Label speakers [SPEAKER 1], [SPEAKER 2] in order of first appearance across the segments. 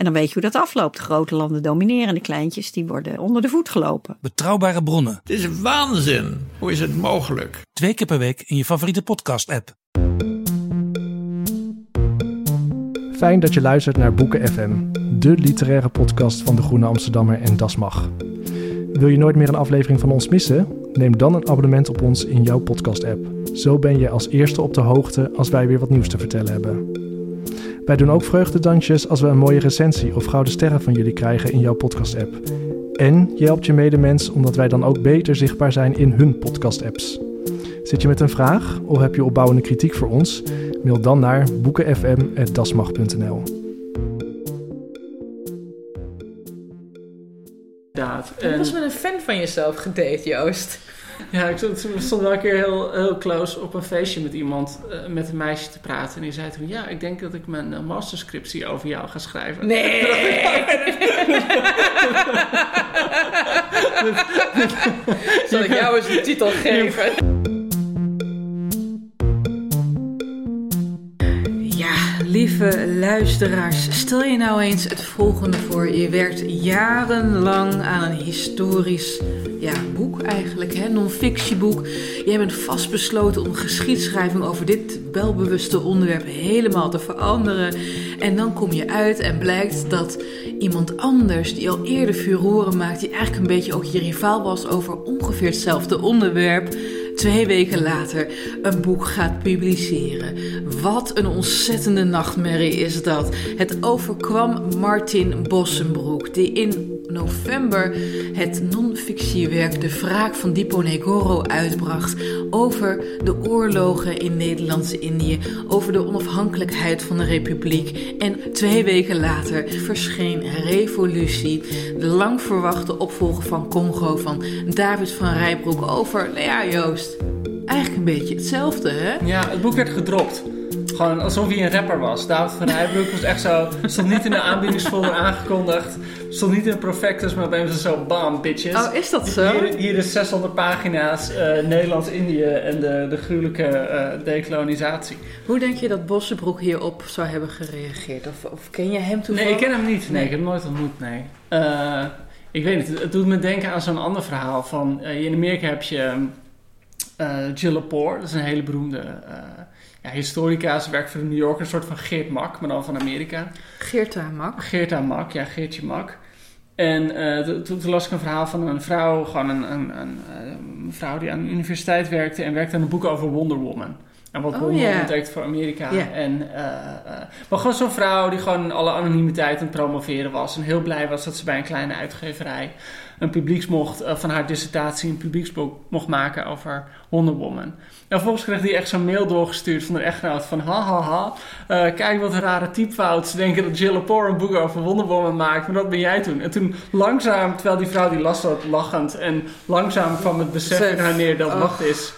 [SPEAKER 1] En dan weet je hoe dat afloopt. Grote landen domineren, de kleintjes die worden onder de voet gelopen.
[SPEAKER 2] Betrouwbare bronnen.
[SPEAKER 3] Het is waanzin. Hoe is het mogelijk?
[SPEAKER 2] Twee keer per week in je favoriete podcast-app.
[SPEAKER 4] Fijn dat je luistert naar Boeken FM, de literaire podcast van de Groene Amsterdammer en Das Mag. Wil je nooit meer een aflevering van ons missen? Neem dan een abonnement op ons in jouw podcast-app. Zo ben je als eerste op de hoogte als wij weer wat nieuws te vertellen hebben. Wij doen ook vreugdedansjes als we een mooie recensie of gouden sterren van jullie krijgen in jouw podcast-app. En je helpt je medemens omdat wij dan ook beter zichtbaar zijn in hun podcast-apps. Zit je met een vraag of heb je opbouwende kritiek voor ons? Mail dan naar boekenfm.dasmag.nl.
[SPEAKER 5] Ik was met een fan van jezelf gedate, Joost.
[SPEAKER 6] Ja, ik stond, stond wel een keer heel, heel close op een feestje met iemand, uh, met een meisje te praten. En die zei toen, ja, ik denk dat ik mijn uh, masterscriptie over jou ga schrijven.
[SPEAKER 5] Nee! Zal ik jou eens een titel geven? Lieve luisteraars, stel je nou eens het volgende voor. Je werkt jarenlang aan een historisch ja, boek eigenlijk, hè, non-fictieboek. Jij bent vastbesloten om geschiedschrijving over dit welbewuste onderwerp helemaal te veranderen. En dan kom je uit en blijkt dat iemand anders, die al eerder furoren maakt, die eigenlijk een beetje ook je rivaal was over ongeveer hetzelfde onderwerp twee weken later een boek gaat publiceren. Wat een ontzettende nachtmerrie is dat. Het overkwam Martin Bossenbroek, die in november het non-fictiewerk De Wraak van Diponegoro uitbracht over de oorlogen in Nederlands-Indië, over de onafhankelijkheid van de republiek. En twee weken later verscheen Revolutie, de lang verwachte opvolger van Congo van David van Rijbroek over, nou ja Joost, eigenlijk een beetje hetzelfde hè?
[SPEAKER 6] Ja, het boek werd gedropt. Gewoon alsof hij een rapper was. David van Rijbroek was echt zo. Stond niet in de aanbiedingsfolder aangekondigd. Stond niet in de prospectus, maar bij hem zo bam, bitches.
[SPEAKER 5] Oh, is dat zo?
[SPEAKER 6] Hier, hier is 600 pagina's uh, Nederlands-Indië en de, de gruwelijke uh, dekolonisatie.
[SPEAKER 5] Hoe denk je dat Bossenbroek hierop zou hebben gereageerd? Of, of ken je hem toevallig?
[SPEAKER 6] Nee, ik ken hem niet. Nee, nee. ik heb hem nooit ontmoet, nee. Uh, ik weet niet, het doet me denken aan zo'n ander verhaal. Van, in Amerika heb je Jill Lepore, dat is een hele beroemde ja, historica. Ze werkt voor de New Yorker, een soort van Geert Mak, maar dan van Amerika.
[SPEAKER 5] Geerta Mak?
[SPEAKER 6] Geerta Mak, ja, Geertje Mak. En uh, toen las ik een verhaal van een vrouw, gewoon een, een, een, een, vrouw die aan de universiteit werkte en werkte aan een boek over Wonder Woman. En wat
[SPEAKER 5] oh,
[SPEAKER 6] Wonder
[SPEAKER 5] yeah.
[SPEAKER 6] Woman betekent voor Amerika.
[SPEAKER 5] Yeah.
[SPEAKER 6] En, uh, uh, maar gewoon zo'n vrouw die gewoon alle anonimiteit aan het promoveren was. En heel blij was dat ze bij een kleine uitgeverij een publieksmocht uh, van haar dissertatie een publieksboek mocht maken over Wonder Woman. En vervolgens kreeg hij echt zo'n mail doorgestuurd van de echtgenoot van ha ha ha, uh, kijk wat een rare typfout. Ze denken dat Jill Lepore een boek over Wonder Woman maakt, maar dat ben jij toen. En toen langzaam, terwijl die vrouw die las dat lachend en langzaam kwam het besef in haar neer dat wacht is.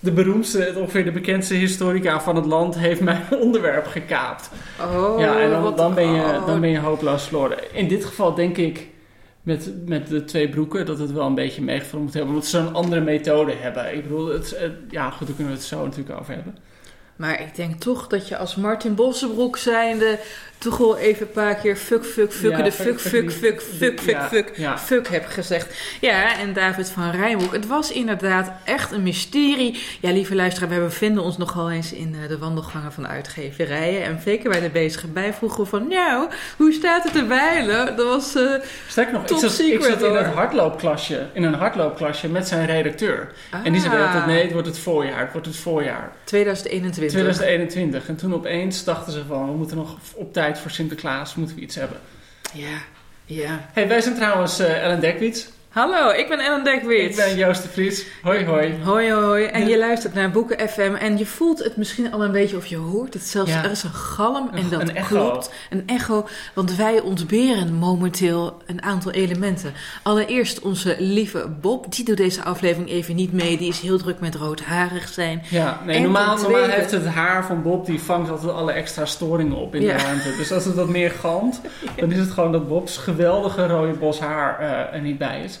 [SPEAKER 6] De beroemdste, ongeveer de bekendste historica van het land heeft mijn onderwerp gekaapt.
[SPEAKER 5] Oh,
[SPEAKER 6] ja, en dan, dan, ben je, dan ben je hopeloos verloren. In dit geval denk ik met, met de twee broeken dat het wel een beetje meegevallen moet hebben. Omdat ze een andere methode hebben. Ik bedoel, het, het, ja goed, daar kunnen we het zo natuurlijk over hebben.
[SPEAKER 5] Maar ik denk toch dat je als Martin Bossenbroek zijnde toch wel even een paar keer fuck, fuck, fuck,
[SPEAKER 6] Ja,
[SPEAKER 5] de
[SPEAKER 6] fuck,
[SPEAKER 5] fuck,
[SPEAKER 6] fuck
[SPEAKER 5] fuck, fuck, fuck,
[SPEAKER 6] ja,
[SPEAKER 5] fuck,
[SPEAKER 6] ja.
[SPEAKER 5] fuck heb gezegd. Ja, en David van Rijnbroek. Het was inderdaad echt een mysterie. Ja, lieve luisteraar, we bevinden ons nogal eens in eh, de wandelgangen van uitgeverijen. En zeker bij de bezige bij vroegen we van, nou, hoe staat het er wijlen? Dat was... eh,
[SPEAKER 6] Sterker nog, ik
[SPEAKER 5] Top
[SPEAKER 6] ik zat in, een hardloopklasje, in een hardloopklasje met zijn redacteur. En die zei
[SPEAKER 5] Ah.
[SPEAKER 6] altijd, nee, het wordt het voorjaar, het wordt het voorjaar.
[SPEAKER 5] 2021.
[SPEAKER 6] 2021. En toen opeens dachten ze van, we moeten nog op tijd voor Sinterklaas, moeten we iets hebben.
[SPEAKER 5] Ja, ja.
[SPEAKER 6] Hey, wij zijn trouwens eh, Ellen Dekwits.
[SPEAKER 5] Hallo, ik ben Ellen Dekwits.
[SPEAKER 6] Ik ben Joost de Vries. Hoi, hoi.
[SPEAKER 5] Hoi, hoi. En je luistert naar Boeken FM en je voelt het misschien al een beetje of je hoort het zelfs.
[SPEAKER 6] Ja.
[SPEAKER 5] Er is een galm en dat
[SPEAKER 6] een
[SPEAKER 5] klopt. Een echo, want wij ontberen momenteel een aantal elementen. Allereerst onze lieve Bob, die doet deze aflevering even niet mee. Die is heel druk met roodharig zijn.
[SPEAKER 6] Ja, nee,
[SPEAKER 5] En
[SPEAKER 6] normaal, normaal heeft het haar van Bob, die vangt altijd alle extra storingen op in
[SPEAKER 5] Ja.
[SPEAKER 6] de ruimte. Dus als het wat meer galmt, dan is het gewoon dat Bob's geweldige rode bos haar eh, er niet bij is.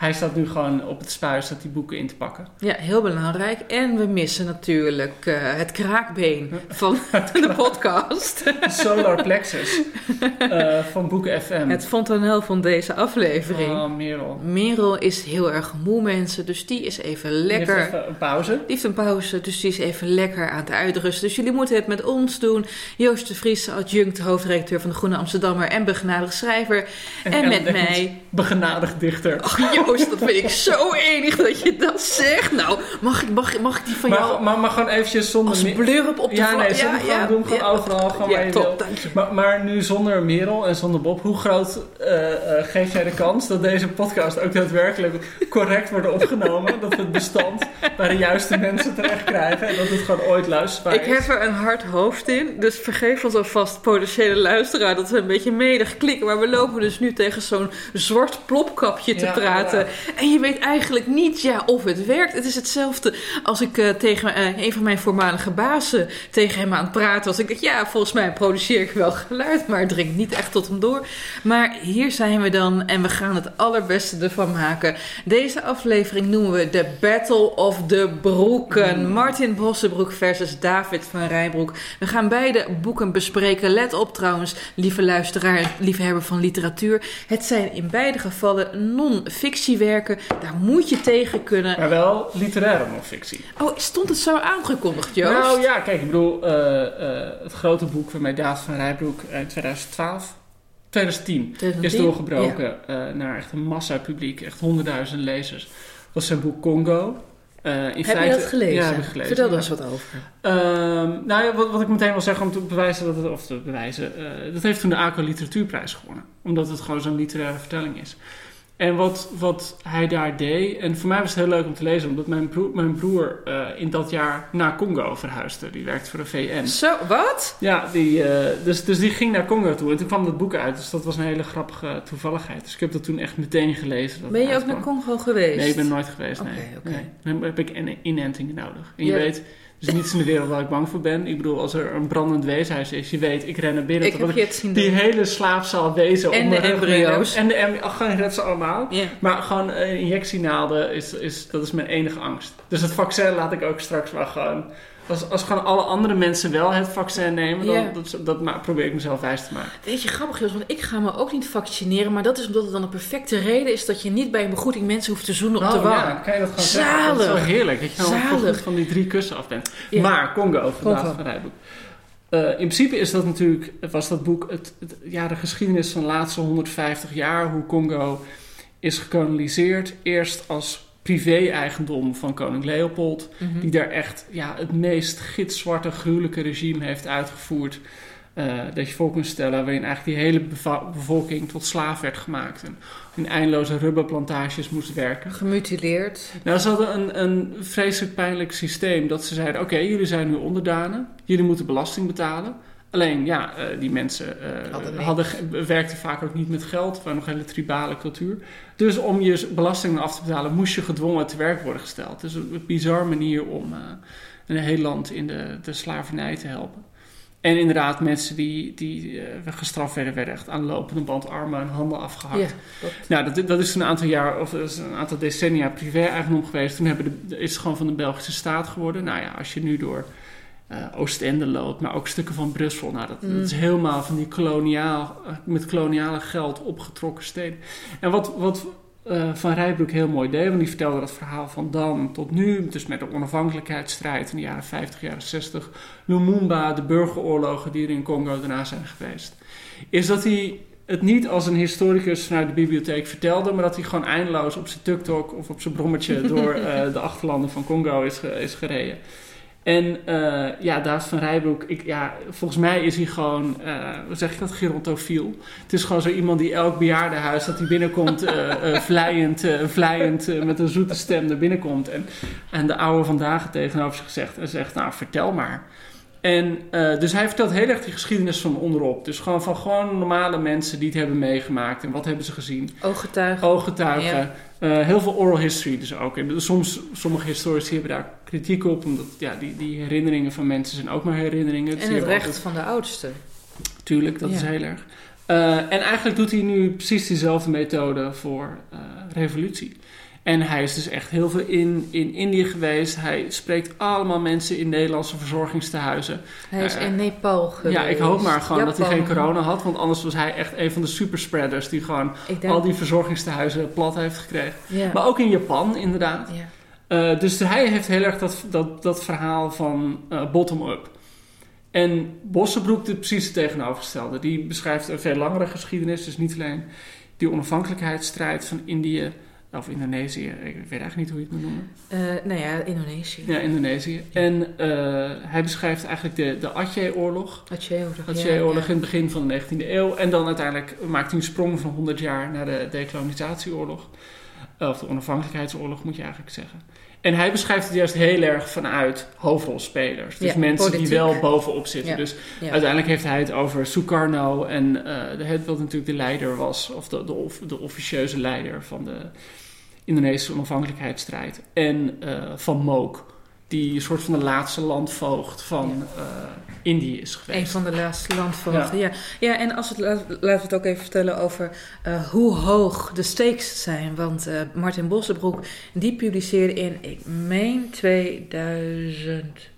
[SPEAKER 6] Hij staat nu gewoon op het spuis dat die boeken in te pakken.
[SPEAKER 5] Ja, heel belangrijk. En we missen natuurlijk eh, het kraakbeen van de podcast.
[SPEAKER 6] Solar plexus eh, van Boeken FM.
[SPEAKER 5] Het fontanel van deze aflevering.
[SPEAKER 6] Oh, Merel.
[SPEAKER 5] Merel is heel erg moe, mensen. Dus die is even
[SPEAKER 6] Die
[SPEAKER 5] lekker.
[SPEAKER 6] heeft even een pauze.
[SPEAKER 5] Die heeft een pauze, dus die is even lekker aan het uitrusten. Dus jullie moeten het met ons doen. Joost de Vries, adjunct hoofdredacteur van de Groene Amsterdammer en begenadigd schrijver. En, met mij.
[SPEAKER 6] Begenadigd dichter.
[SPEAKER 5] Joost, dat vind ik zo enig dat je dat zegt. Nou, mag ik, mag, mag ik die van
[SPEAKER 6] Maar,
[SPEAKER 5] jou
[SPEAKER 6] maar, maar gewoon eventjes zonder...
[SPEAKER 5] als blurp op de
[SPEAKER 6] Ja, nee, het gewoon doen, gewoon overal, gewoon
[SPEAKER 5] ja, top, dank je.
[SPEAKER 6] Maar, maar nu zonder Merel en zonder Bob, hoe groot eh, geef jij de kans dat deze podcast ook daadwerkelijk correct wordt opgenomen? dat we het bestand bij de juiste mensen terecht krijgen en dat het gewoon ooit luisterbaar
[SPEAKER 5] Ik
[SPEAKER 6] is?
[SPEAKER 5] heb er een hard hoofd in, dus vergeef ons alvast potentiële luisteraar dat we een beetje medig klikken. Maar we lopen dus nu tegen zo'n zwart plopkapje te
[SPEAKER 6] Ja.
[SPEAKER 5] En je weet eigenlijk niet ja, of het werkt. Het is hetzelfde als ik eh, tegen eh, een van mijn voormalige bazen tegen hem aan het praten was. Ik dacht, ja, volgens mij produceer ik wel geluid, maar het dringt niet echt tot hem door. Maar hier zijn we dan en we gaan het allerbeste ervan maken. Deze aflevering noemen we de Battle of the Broeken. Martin Bossenbroek versus David van Rijbroek. We gaan beide boeken bespreken. Let op trouwens, lieve luisteraar liefhebber van literatuur. Het zijn in beide gevallen non-fictiewerken. Daar moet je tegen kunnen.
[SPEAKER 6] Maar wel literaire non-fictie.
[SPEAKER 5] Oh, stond het zo aangekondigd, Joost?
[SPEAKER 6] Nou ja, kijk, ik bedoel, eh, eh, het grote boek waarmee David van Rijbroek in 2012, 2010, is
[SPEAKER 5] 2010?
[SPEAKER 6] doorgebroken eh, naar echt een massa publiek, echt honderdduizend lezers. was zijn boek Congo. Eh, in
[SPEAKER 5] Heb
[SPEAKER 6] feite,
[SPEAKER 5] je dat gelezen?
[SPEAKER 6] Ja, heb ik gelezen.
[SPEAKER 5] Vertel er eens wat over.
[SPEAKER 6] Ehm, nou ja, wat, wat ik meteen wil zeggen om te bewijzen dat het, of te bewijzen, dat heeft toen de ACO Literatuurprijs gewonnen. Omdat het gewoon zo'n literaire vertelling is. En wat, wat hij daar deed, en voor mij was het heel leuk om te lezen, omdat mijn broer, mijn broer eh, in dat jaar naar Congo verhuisde. Die werkte voor de VN.
[SPEAKER 5] Zo, wat?
[SPEAKER 6] Ja, die, eh, dus, dus die ging naar Congo toe en toen kwam dat boek uit. Dus dat was een hele grappige toevalligheid. Dus ik heb dat toen echt meteen gelezen. dat
[SPEAKER 5] Ben je ook naar. Congo geweest?
[SPEAKER 6] Nee, ik ben nooit geweest. Nee.
[SPEAKER 5] oké.
[SPEAKER 6] nee. Dan heb ik een inenting nodig. En je
[SPEAKER 5] Ja.
[SPEAKER 6] weet, is niets in de wereld waar ik bang voor ben. Ik bedoel, als er een brandend weeshuis is, je weet, ik ren naar binnen.
[SPEAKER 5] Ik heb je het zien
[SPEAKER 6] die
[SPEAKER 5] doen.
[SPEAKER 6] hele slaapzaal wezen
[SPEAKER 5] En
[SPEAKER 6] mijn
[SPEAKER 5] de embryo's.
[SPEAKER 6] En de embryo's. Gewoon red ze allemaal. Maar gewoon eh, injectienaalden, is, is, dat is mijn enige angst. Dus het vaccin laat ik ook straks maar gewoon... Als, als gewoon alle andere mensen wel het vaccin nemen, dan dat, probeer ik mezelf wijs te maken.
[SPEAKER 5] Weet je, grappig Joost, want ik ga me ook niet vaccineren. Maar dat is omdat het dan een perfecte reden is dat je niet bij een begroeting mensen hoeft te zoenen op de wang.
[SPEAKER 6] ja, kan je dat gewoon zeggen? Dat is
[SPEAKER 5] Zalig.
[SPEAKER 6] heerlijk, dat je nou
[SPEAKER 5] Zalig.
[SPEAKER 6] van die drie kussen af bent. Maar Congo, van
[SPEAKER 5] Congo.
[SPEAKER 6] David van Rijboek. Eh, in principe is dat natuurlijk, was dat boek het, het- ja, de geschiedenis van de laatste 150 jaar, hoe Congo is gekoloniseerd. Eerst als privé-eigendom van koning Leopold,
[SPEAKER 5] Mhm.
[SPEAKER 6] die daar echt ja, het meest gitzwarte, gruwelijke regime heeft uitgevoerd. eh, dat je voor kunt stellen, waarin eigenlijk die hele bevolking tot slaaf werd gemaakt. En in eindeloze rubberplantages moest werken.
[SPEAKER 5] Gemutileerd.
[SPEAKER 6] Nou, ze hadden een, een vreselijk pijnlijk systeem dat ze zeiden: Oké, jullie zijn nu onderdanen, jullie moeten belasting betalen. Alleen, ja, eh, die mensen eh,
[SPEAKER 5] Hadden
[SPEAKER 6] werkten vaak ook niet met geld, het was nog een hele tribale cultuur. Dus om je belasting af te betalen, moest je gedwongen te werk worden gesteld. Dus een bizar manier om eh, een heel land in de, de slavernij te helpen. En inderdaad, mensen die, die gestraft werden, werden echt aan de lopende band armen en handen afgehakt.
[SPEAKER 5] Ja, dat,
[SPEAKER 6] Nou, dat, dat is een aantal jaar, of dat is een aantal decennia privé-eigendom geweest. Toen hebben de, is het gewoon van de Belgische staat geworden. Nou ja, als je nu door Oostende loopt, maar ook stukken van Brussel. Nou, dat, dat is helemaal van die koloniaal, eh, met koloniale geld opgetrokken steden. En wat, wat eh, Van Rijbroek heel mooi deed, want die vertelde dat verhaal van dan tot nu. Dus met de onafhankelijkheidsstrijd in de jaren 50, jaren 60. Lumumba, de burgeroorlogen die er in Congo daarna zijn geweest. Is dat hij het niet als een historicus vanuit de bibliotheek vertelde, maar dat hij gewoon eindeloos op zijn tuk-tok of op zijn brommetje door eh, de achterlanden van Congo is, is gereden. En uh, ja, David van Rijbroek, ik, ja, volgens mij is hij gewoon, uh, hoe zeg ik dat, gerontofiel. Het is gewoon zo iemand die elk bejaardenhuis dat hij binnenkomt, uh, vlijend, vlijend met een zoete stem er binnenkomt. En, en de oude vandaag tegenover zich zegt en zegt, nou vertel maar. En dus hij vertelt heel erg die geschiedenis van onderop. Dus gewoon van gewoon normale mensen die het hebben meegemaakt. En wat hebben ze gezien?
[SPEAKER 5] Ooggetuigen.
[SPEAKER 6] Ooggetuigen. Ja. heel veel oral history dus ook. En soms, sommige historici hebben daar kritiek op, omdat ja, die, die herinneringen van mensen zijn ook maar herinneringen.
[SPEAKER 5] Dus en het recht van de oudste.
[SPEAKER 6] Tuurlijk, dat is heel erg. Uh, en eigenlijk doet hij nu precies diezelfde methode voor revolutie. En hij is dus echt heel veel in, in Indië geweest. Hij spreekt allemaal mensen in Nederlandse verzorgingstehuizen.
[SPEAKER 5] Hij is uh, in Nepal geweest.
[SPEAKER 6] Ja, ik hoop maar gewoon Japan. dat hij geen corona had. Want anders was hij echt een van de superspreaders... die gewoon al die verzorgingstehuizen plat heeft gekregen. Ja. Maar ook in Japan, inderdaad. Ja. Uh, dus hij heeft heel erg dat, dat, dat verhaal van uh, bottom-up. En Bossenbroek doet precies het tegenovergestelde. Die beschrijft een veel langere geschiedenis. Dus niet alleen die onafhankelijkheidsstrijd van Indië of Indonesië. Ik weet eigenlijk niet hoe je het moet noemen.
[SPEAKER 5] Uh, nou ja, Indonesië.
[SPEAKER 6] Ja, Indonesië. En hij beschrijft eigenlijk de, de Aceh-oorlog.
[SPEAKER 5] Aceh-oorlog,
[SPEAKER 6] Aceh-oorlog in het begin van de 19e eeuw. En dan uiteindelijk maakt hij een sprong van 100 jaar naar de decolonisatieoorlog. Of de onafhankelijkheidsoorlog moet je eigenlijk zeggen. En hij beschrijft het juist heel erg vanuit hoofdrolspelers. Dus mensen die wel bovenop zitten. Dus uiteindelijk heeft hij het over Sukarno. En uh, het wat natuurlijk de leider was. Of de, de, de, officieuze leider van de Indonesische onafhankelijkheidsstrijd. En uh, van Mook die een soort van de laatste landvoogd van ja. uh, Indië is geweest.
[SPEAKER 5] Een van de laatste landvoogden, ja. ja. ja. en als het, laten we het ook even vertellen over uh, hoe hoog de stakes zijn. Want Martin Bossenbroek, die publiceerde in, ik meen 2000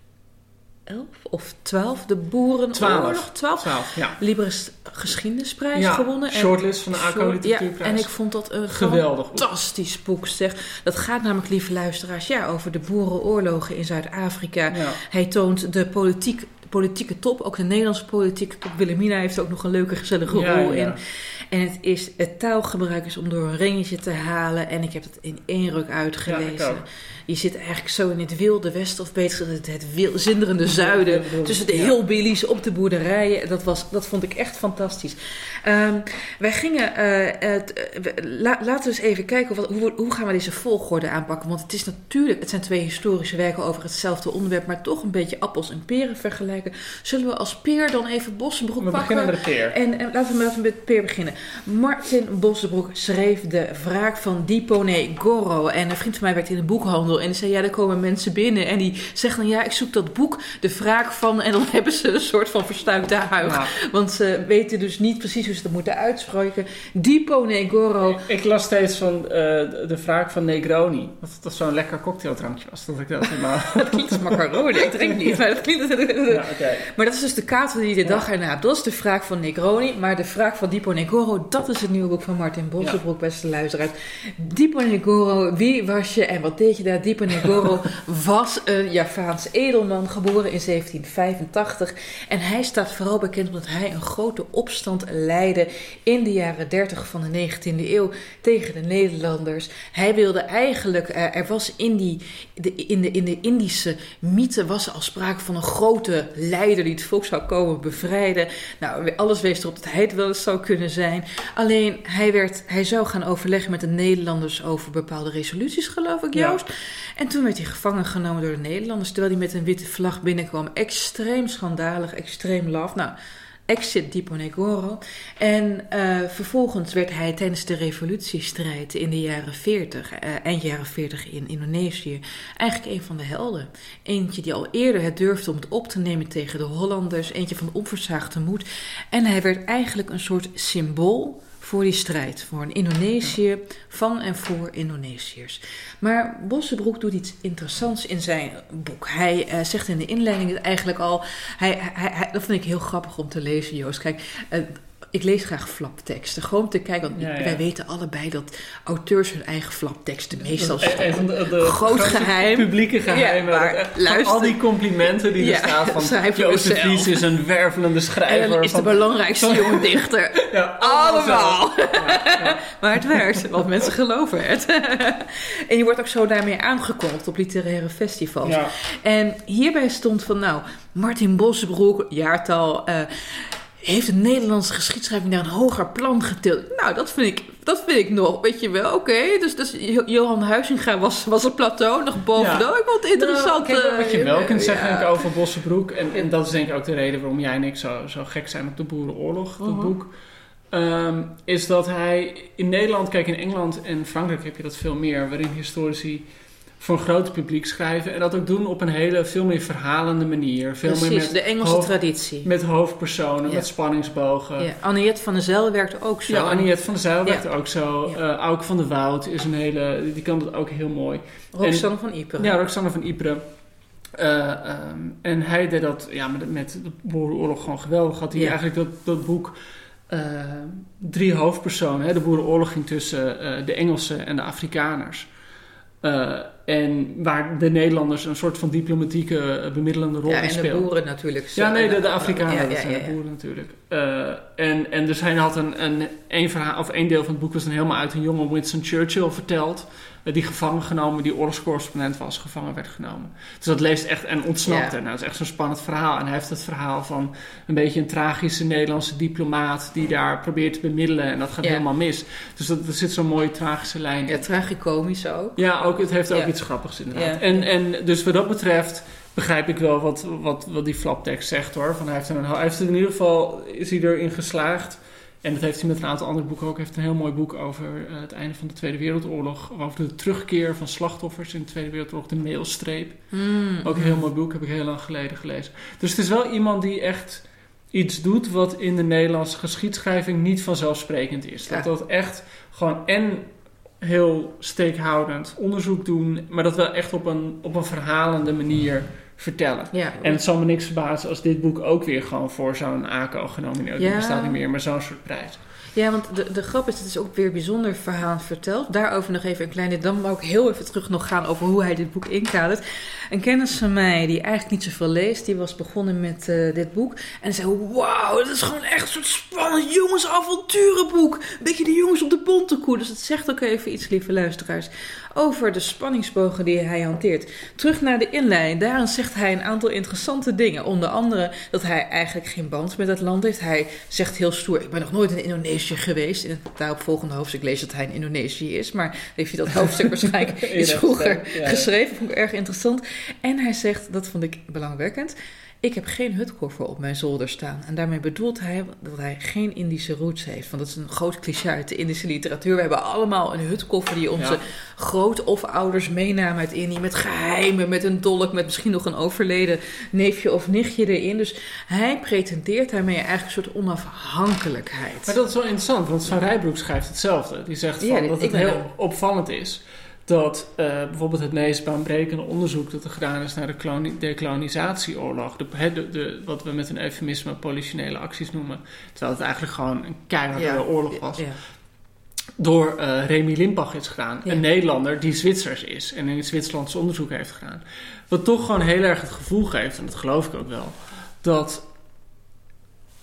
[SPEAKER 5] 11 of 12 de Boerenoorlog. 12.
[SPEAKER 6] 12 ja.
[SPEAKER 5] Libris Geschiedenisprijs ja, gewonnen.
[SPEAKER 6] Shortlist van de ACO Literatuurprijs.
[SPEAKER 5] Ja, en ik vond dat een geweldig fantastisch boek. Zeg. Dat gaat namelijk, lieve luisteraars, ja, over de boerenoorlogen in Zuid-Afrika. Ja. Hij toont de politiek, politieke top, ook de Nederlandse politieke top. Wilhelmina heeft ook nog een leuke, gezellige rol in. En het, is, het taalgebruik is om door een ringetje te halen. En ik heb het in één ruk uitgelezen je zit eigenlijk zo in het wilde westen, of beter gezegd het, het zinderende zuiden, tussen de hillbillies op de boerderijen. Dat, was, dat vond ik echt fantastisch. Um, wij gingen, uh, uh, la, laten we eens even kijken wat, hoe, hoe gaan we deze volgorde aanpakken. Want het is natuurlijk, het zijn twee historische werken over hetzelfde onderwerp, maar toch een beetje appels en peren vergelijken. Zullen we als peer dan even Bossenbroek pakken?
[SPEAKER 6] We beginnen met peer.
[SPEAKER 5] En, en laten we met peer beginnen. Martin Bossenbroek schreef de wraak van Dipone Goro. En een vriend van mij werkt in een boekhandel. En die zei, ja, er komen mensen binnen. En die zeggen dan, ja, ik zoek dat boek, de wraak van... En dan hebben ze een soort van verstuikte huig. Want ze weten dus niet precies hoe ze dat moeten uitspreken. Dipo Negoro.
[SPEAKER 6] Ik, ik las steeds van uh, de wraak van Negroni. Dat dat zo'n lekker cocktaildrankje was. Dat ik dat helemaal...
[SPEAKER 5] dat klinkt als macaroni. Ik drink niet, maar dat klinkt... ja, okay. Maar dat is dus de kater die de dag erna Dat is de wraak van Negroni. Maar de wraak van Dipo Negoro, dat is het nieuwe boek van Martin Bossenbroek, beste luisteraars. Dipo Negoro, wie was je en wat deed je daar? Negoro was een Javaans edelman, geboren in 1785. En hij staat vooral bekend omdat hij een grote opstand leidde in de jaren 30 van de 19e eeuw tegen de Nederlanders. Hij wilde eigenlijk, uh, er was in, die, de, in, de, in de Indische mythe was al sprake van een grote leider die het volk zou komen bevrijden. Nou, alles wees erop dat hij het wel eens zou kunnen zijn. Alleen hij, werd, hij zou gaan overleggen met de Nederlanders over bepaalde resoluties, geloof ik, Joost. Ja. En toen werd hij gevangen genomen door de Nederlanders, terwijl hij met een witte vlag binnenkwam. Extreem schandalig, extreem laf. Nou, exit Dipo Negoro. En uh, vervolgens werd hij tijdens de revolutiestrijd in de jaren 40, uh, eind jaren 40 in Indonesië, eigenlijk een van de helden. Eentje die al eerder het durfde om het op te nemen tegen de Hollanders, eentje van onversaagde moed. En hij werd eigenlijk een soort symbool voor die strijd, voor een Indonesië van en voor Indonesiërs. Maar Bossenbroek doet iets interessants in zijn boek. Hij uh, zegt in de inleiding eigenlijk al, hij, hij, hij, dat vind ik heel grappig om te lezen, Joost. Kijk, uh, Ik lees graag flapteksten. Gewoon te kijken, want
[SPEAKER 6] Ja, ja.
[SPEAKER 5] wij weten allebei dat auteurs hun eigen flapteksten meestal
[SPEAKER 6] En- en van de, de
[SPEAKER 5] Groot geheim.
[SPEAKER 6] Publieke geheim.
[SPEAKER 5] Ja, maar luister.
[SPEAKER 6] al die complimenten die er staan van Jozef. Vries is een wervelende schrijver.
[SPEAKER 5] En is de belangrijkste jonge dichter.
[SPEAKER 6] Ja, allemaal
[SPEAKER 5] maar het werkt, want mensen geloven het. en je wordt ook zo daarmee aangekondigd op literaire festivals. En hierbij stond van, nou, Martin Bosbroek, jaartal, eh, heeft de Nederlandse geschiedschrijving naar een hoger plan getild. Nou, dat vind ik, dat vind ik nog, weet je wel, oké. Dus, dus Jo- Johan Huizinga was, was het plateau nog bovenaan. Ik vond het interessant.
[SPEAKER 6] Nou,
[SPEAKER 5] eh,
[SPEAKER 6] wat je wel kunt zeggen
[SPEAKER 5] ja.
[SPEAKER 6] over Bossenbroek, en, en dat is denk ik ook de reden waarom jij en ik zo, zo gek zijn op de Boerenoorlog, dat
[SPEAKER 5] Mhm.
[SPEAKER 6] boek, ehm, is dat hij in Nederland, kijk in Engeland en Frankrijk heb je dat veel meer, waarin historici voor een groot publiek schrijven en dat ook doen op een hele, veel meer verhalende manier. Veel meer
[SPEAKER 5] Precies,
[SPEAKER 6] met,
[SPEAKER 5] de Engelse
[SPEAKER 6] hoofd-
[SPEAKER 5] traditie.
[SPEAKER 6] met hoofdpersonen,
[SPEAKER 5] Ja.
[SPEAKER 6] met spanningsbogen.
[SPEAKER 5] Ja, Anniette van der Zijl werkte ook zo.
[SPEAKER 6] Ja, Aniette van der Zijl
[SPEAKER 5] Ja.
[SPEAKER 6] werkt ook zo.
[SPEAKER 5] Ja.
[SPEAKER 6] Eh Auke van der Woud is een hele, die kan dat ook heel mooi.
[SPEAKER 5] Roxanne van Ypres.
[SPEAKER 6] Ja, Roxanne van Ypres. Eh, ehm, en hij deed dat ja, met, met de Boerenoorlog gewoon geweldig. Had hij eigenlijk dat, dat boek eh, drie hoofdpersonen. Hè? De Boerenoorlog ging tussen de Engelsen en de Afrikaners. Eh, en waar de Nederlanders een soort van diplomatieke eh, bemiddelende rol
[SPEAKER 5] Ja,
[SPEAKER 6] in
[SPEAKER 5] en de boeren natuurlijk. zo.
[SPEAKER 6] Ja, nee, de, de Afrikanen,
[SPEAKER 5] Ja,
[SPEAKER 6] dat
[SPEAKER 5] ja,
[SPEAKER 6] zijn
[SPEAKER 5] ja,
[SPEAKER 6] de
[SPEAKER 5] ja.
[SPEAKER 6] boeren natuurlijk. Eh, en, en dus hij had een, een, een verhaal, of één deel van het boek was dan helemaal uit een jonge Winston Churchill verteld. Die gevangen genomen, die oorlogscorrespondent was, gevangen werd genomen. Dus dat leest echt en ontsnapte.
[SPEAKER 5] Ja.
[SPEAKER 6] Nou, dat is echt zo'n spannend verhaal. En hij heeft het verhaal van een beetje een tragische Nederlandse diplomaat die daar probeert te bemiddelen. En dat gaat helemaal mis. Dus dat, er zit zo'n mooie tragische lijn in.
[SPEAKER 5] Ja, tragicomisch ook.
[SPEAKER 6] Ja, ook, het heeft ook iets grappigs inderdaad. En, en dus wat dat betreft begrijp ik wel wat, wat, wat die flaptekst zegt hoor. Van hij, heeft een, hij heeft in ieder geval is hij erin geslaagd. En dat heeft hij met een aantal andere boeken ook. Hij heeft een heel mooi boek over eh, het einde van de Tweede Wereldoorlog. Over de terugkeer van slachtoffers in de Tweede Wereldoorlog. De mailstreep.
[SPEAKER 5] Hmm.
[SPEAKER 6] Ook een heel mooi boek, heb ik heel lang geleden gelezen. Dus het is wel iemand die echt iets doet wat in de Nederlandse geschiedschrijving niet vanzelfsprekend is. Dat dat echt gewoon en heel steekhoudend onderzoek doen, maar dat wel echt op een, op een verhalende manier vertellen.
[SPEAKER 5] Ja.
[SPEAKER 6] En het zal me niks verbazen als dit boek ook weer gewoon voor zo'n ACO genomineerd wordt.
[SPEAKER 5] Ja.
[SPEAKER 6] Bestaat niet meer, maar zo'n soort prijs.
[SPEAKER 5] Ja, want de, de grap is, het is ook weer een bijzonder verhaal verteld. Daarover nog even een kleine... Dan wou ik heel even terug nog gaan over hoe hij dit boek inkadert. Een kennis van mij, die eigenlijk niet zoveel leest... die was begonnen met eh, dit boek. En zei, wauw, dat is gewoon echt een soort spannend jongensavonturenboek. Een beetje de jongens op de bontekoe. Dus het zegt ook even iets, lieve luisteraars... over de spanningsbogen die hij hanteert. Terug naar de inleiding. Daarin zegt hij een aantal interessante dingen. Onder andere dat hij eigenlijk geen band met het land heeft. Hij zegt heel stoer, ik ben nog nooit in Indonesië geweest. In het daaropvolgende hoofdstuk lees dat hij in Indonesië is. Maar heeft hij dat hoofdstuk waarschijnlijk iets
[SPEAKER 6] dat
[SPEAKER 5] vroeger
[SPEAKER 6] ja.
[SPEAKER 5] geschreven. Vond ik erg interessant. En hij zegt, dat vond ik belangwekkend... Ik heb geen hutkoffer op mijn zolder staan. En daarmee bedoelt hij dat hij geen Indische roots heeft. Want dat is een groot cliché uit de Indische literatuur. We hebben allemaal een hutkoffer die onze
[SPEAKER 6] Ja.
[SPEAKER 5] groot of ouders meenamen uit Indië. Met geheimen, met een dolk, met misschien nog een overleden neefje of nichtje erin. Dus hij pretendeert daarmee eigenlijk een soort onafhankelijkheid.
[SPEAKER 6] Maar dat is wel interessant, want Van Rijbroek schrijft hetzelfde. Die zegt van
[SPEAKER 5] Ja,
[SPEAKER 6] dat het heel opvallend is dat eh, bijvoorbeeld het meest baanbrekende onderzoek dat er gedaan is naar de koloni- dekolonisatieoorlog, de, de, de, wat we met een eufemisme politionele acties noemen, terwijl het eigenlijk gewoon een keiharde
[SPEAKER 5] Ja.
[SPEAKER 6] oorlog was,
[SPEAKER 5] Ja.
[SPEAKER 6] door eh Remy Limpach is gedaan.
[SPEAKER 5] Ja.
[SPEAKER 6] Een Nederlander die Zwitsers is en in het Zwitserlands onderzoek heeft gedaan. Wat toch gewoon heel erg het gevoel geeft, en dat geloof ik ook wel, dat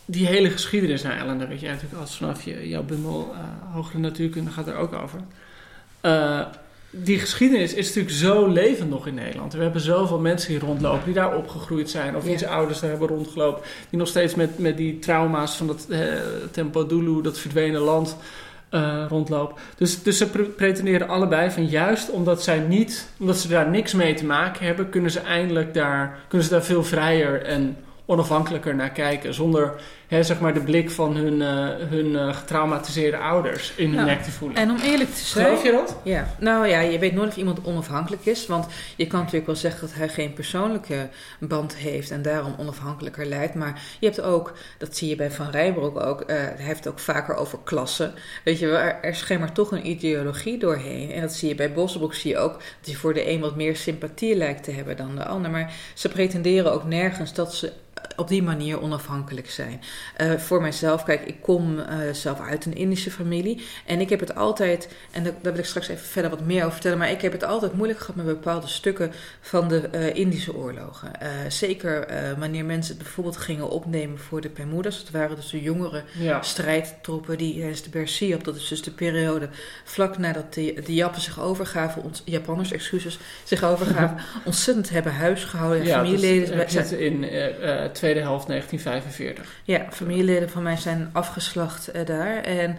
[SPEAKER 6] die hele geschiedenis naar Ellen, daar weet jij natuurlijk als vanaf je, jouw bundel eh hogere natuurkunde gaat er ook over. Die geschiedenis is natuurlijk zo levend nog in Nederland. We hebben zoveel mensen hier rondlopen die daar opgegroeid zijn. Of
[SPEAKER 5] Ja.
[SPEAKER 6] die zijn ouders daar hebben rondgelopen. Die nog steeds met, met die trauma's van dat eh, Tempo Dulu, dat verdwenen land, eh, rondlopen. Dus, dus ze pre- pretenderen allebei van juist omdat zij niet, omdat ze daar niks mee te maken hebben, kunnen ze eindelijk daar, kunnen ze daar veel vrijer en onafhankelijker naar kijken. Zonder hè, zeg maar de blik van hun, eh, hun eh, getraumatiseerde ouders in hun
[SPEAKER 5] Ja.
[SPEAKER 6] nek te voelen.
[SPEAKER 5] En om eerlijk te zijn...
[SPEAKER 6] Geloof je dat?
[SPEAKER 5] Ja, nou ja, je weet nooit of iemand onafhankelijk is. Want je kan natuurlijk wel zeggen dat hij geen persoonlijke band heeft en daarom onafhankelijker lijkt. Maar je hebt ook, dat zie je bij Van Rijbroek ook, eh, hij heeft het ook vaker over klassen. Weet je er, er schemert toch een ideologie doorheen. En dat zie je bij Bosbroek, zie je ook dat hij voor de een wat meer sympathie lijkt te hebben dan de ander. Maar ze pretenderen ook nergens dat ze op die manier onafhankelijk zijn. Uh, voor mijzelf, kijk, ik kom uh, zelf uit een Indische familie. En ik heb het altijd, en daar, daar, wil ik straks even verder wat meer over vertellen. Maar ik heb het altijd moeilijk gehad met bepaalde stukken van de uh, Indische oorlogen. zeker wanneer mensen het bijvoorbeeld gingen opnemen voor de Pemudas. Het waren dus de jongere ja. strijdtroepen die tijdens de Bersiap, dat is dus de periode vlak nadat de, de Jappen zich overgaven, ons, Japanners, excuses, zich overgaven, ontzettend hebben huisgehouden.
[SPEAKER 6] Ja, familieleden. Dus, zitten in tweede helft 1945.
[SPEAKER 5] Ja, familieleden van mij zijn afgeslacht uh, daar. En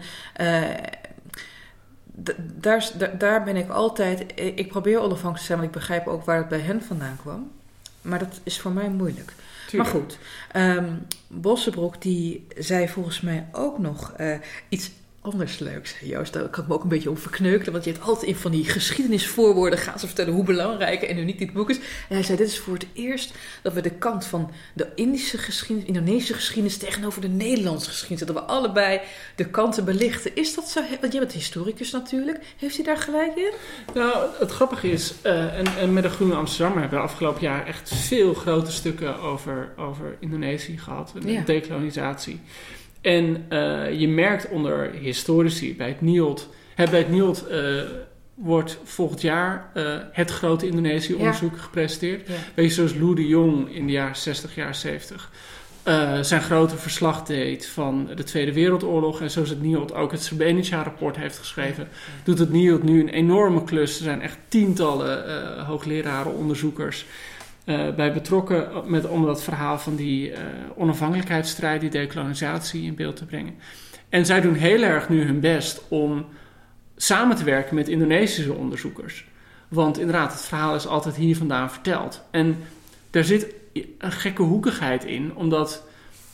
[SPEAKER 5] daar, daar ben ik altijd. Ik probeer onafhankelijk te zijn, want ik begrijp ook waar het bij hen vandaan kwam. Maar dat is voor mij moeilijk. Tuurlijk. Maar goed, um, Bossenbroek die zei volgens mij ook nog uh, iets anders leuks. Joost, daar kan ik me ook een beetje om verkneukelen. Want je hebt altijd in van die geschiedenisvoorwoorden gaan ze vertellen hoe belangrijk en uniek dit boek is. En hij zei, dit is voor het eerst dat we de kant van de Indische geschiedenis, Indonesische geschiedenis tegenover de Nederlandse geschiedenis, dat we allebei de kanten belichten. Is dat zo? Want jij bent historicus natuurlijk. Heeft hij daar gelijk in?
[SPEAKER 6] Nou, het grappige is, uh, en, en, met de Groene Amsterdam hebben we afgelopen jaar echt veel grote stukken over, over Indonesië gehad. De ja. dekolonisatie. En uh, je merkt onder historici bij het NIOD, bij het NIOD uh, wordt volgend jaar uh, het grote Indonesië-onderzoek ja. gepresenteerd. Ja. Weet je, zoals Lou de Jong in de jaren 60, jaren 70 zijn grote verslag deed van de Tweede Wereldoorlog. En zoals het NIOD ook het Srebrenica-rapport heeft geschreven, doet het NIOD nu een enorme klus. Er zijn echt tientallen hoogleraren, onderzoekers uh, bij betrokken met, om dat verhaal van die uh, onafhankelijkheidsstrijd, die decolonisatie in beeld te brengen. En zij doen heel erg nu hun best om samen te werken met Indonesische onderzoekers. Want inderdaad, het verhaal is altijd hier vandaan verteld. En daar zit een gekke hoekigheid in, omdat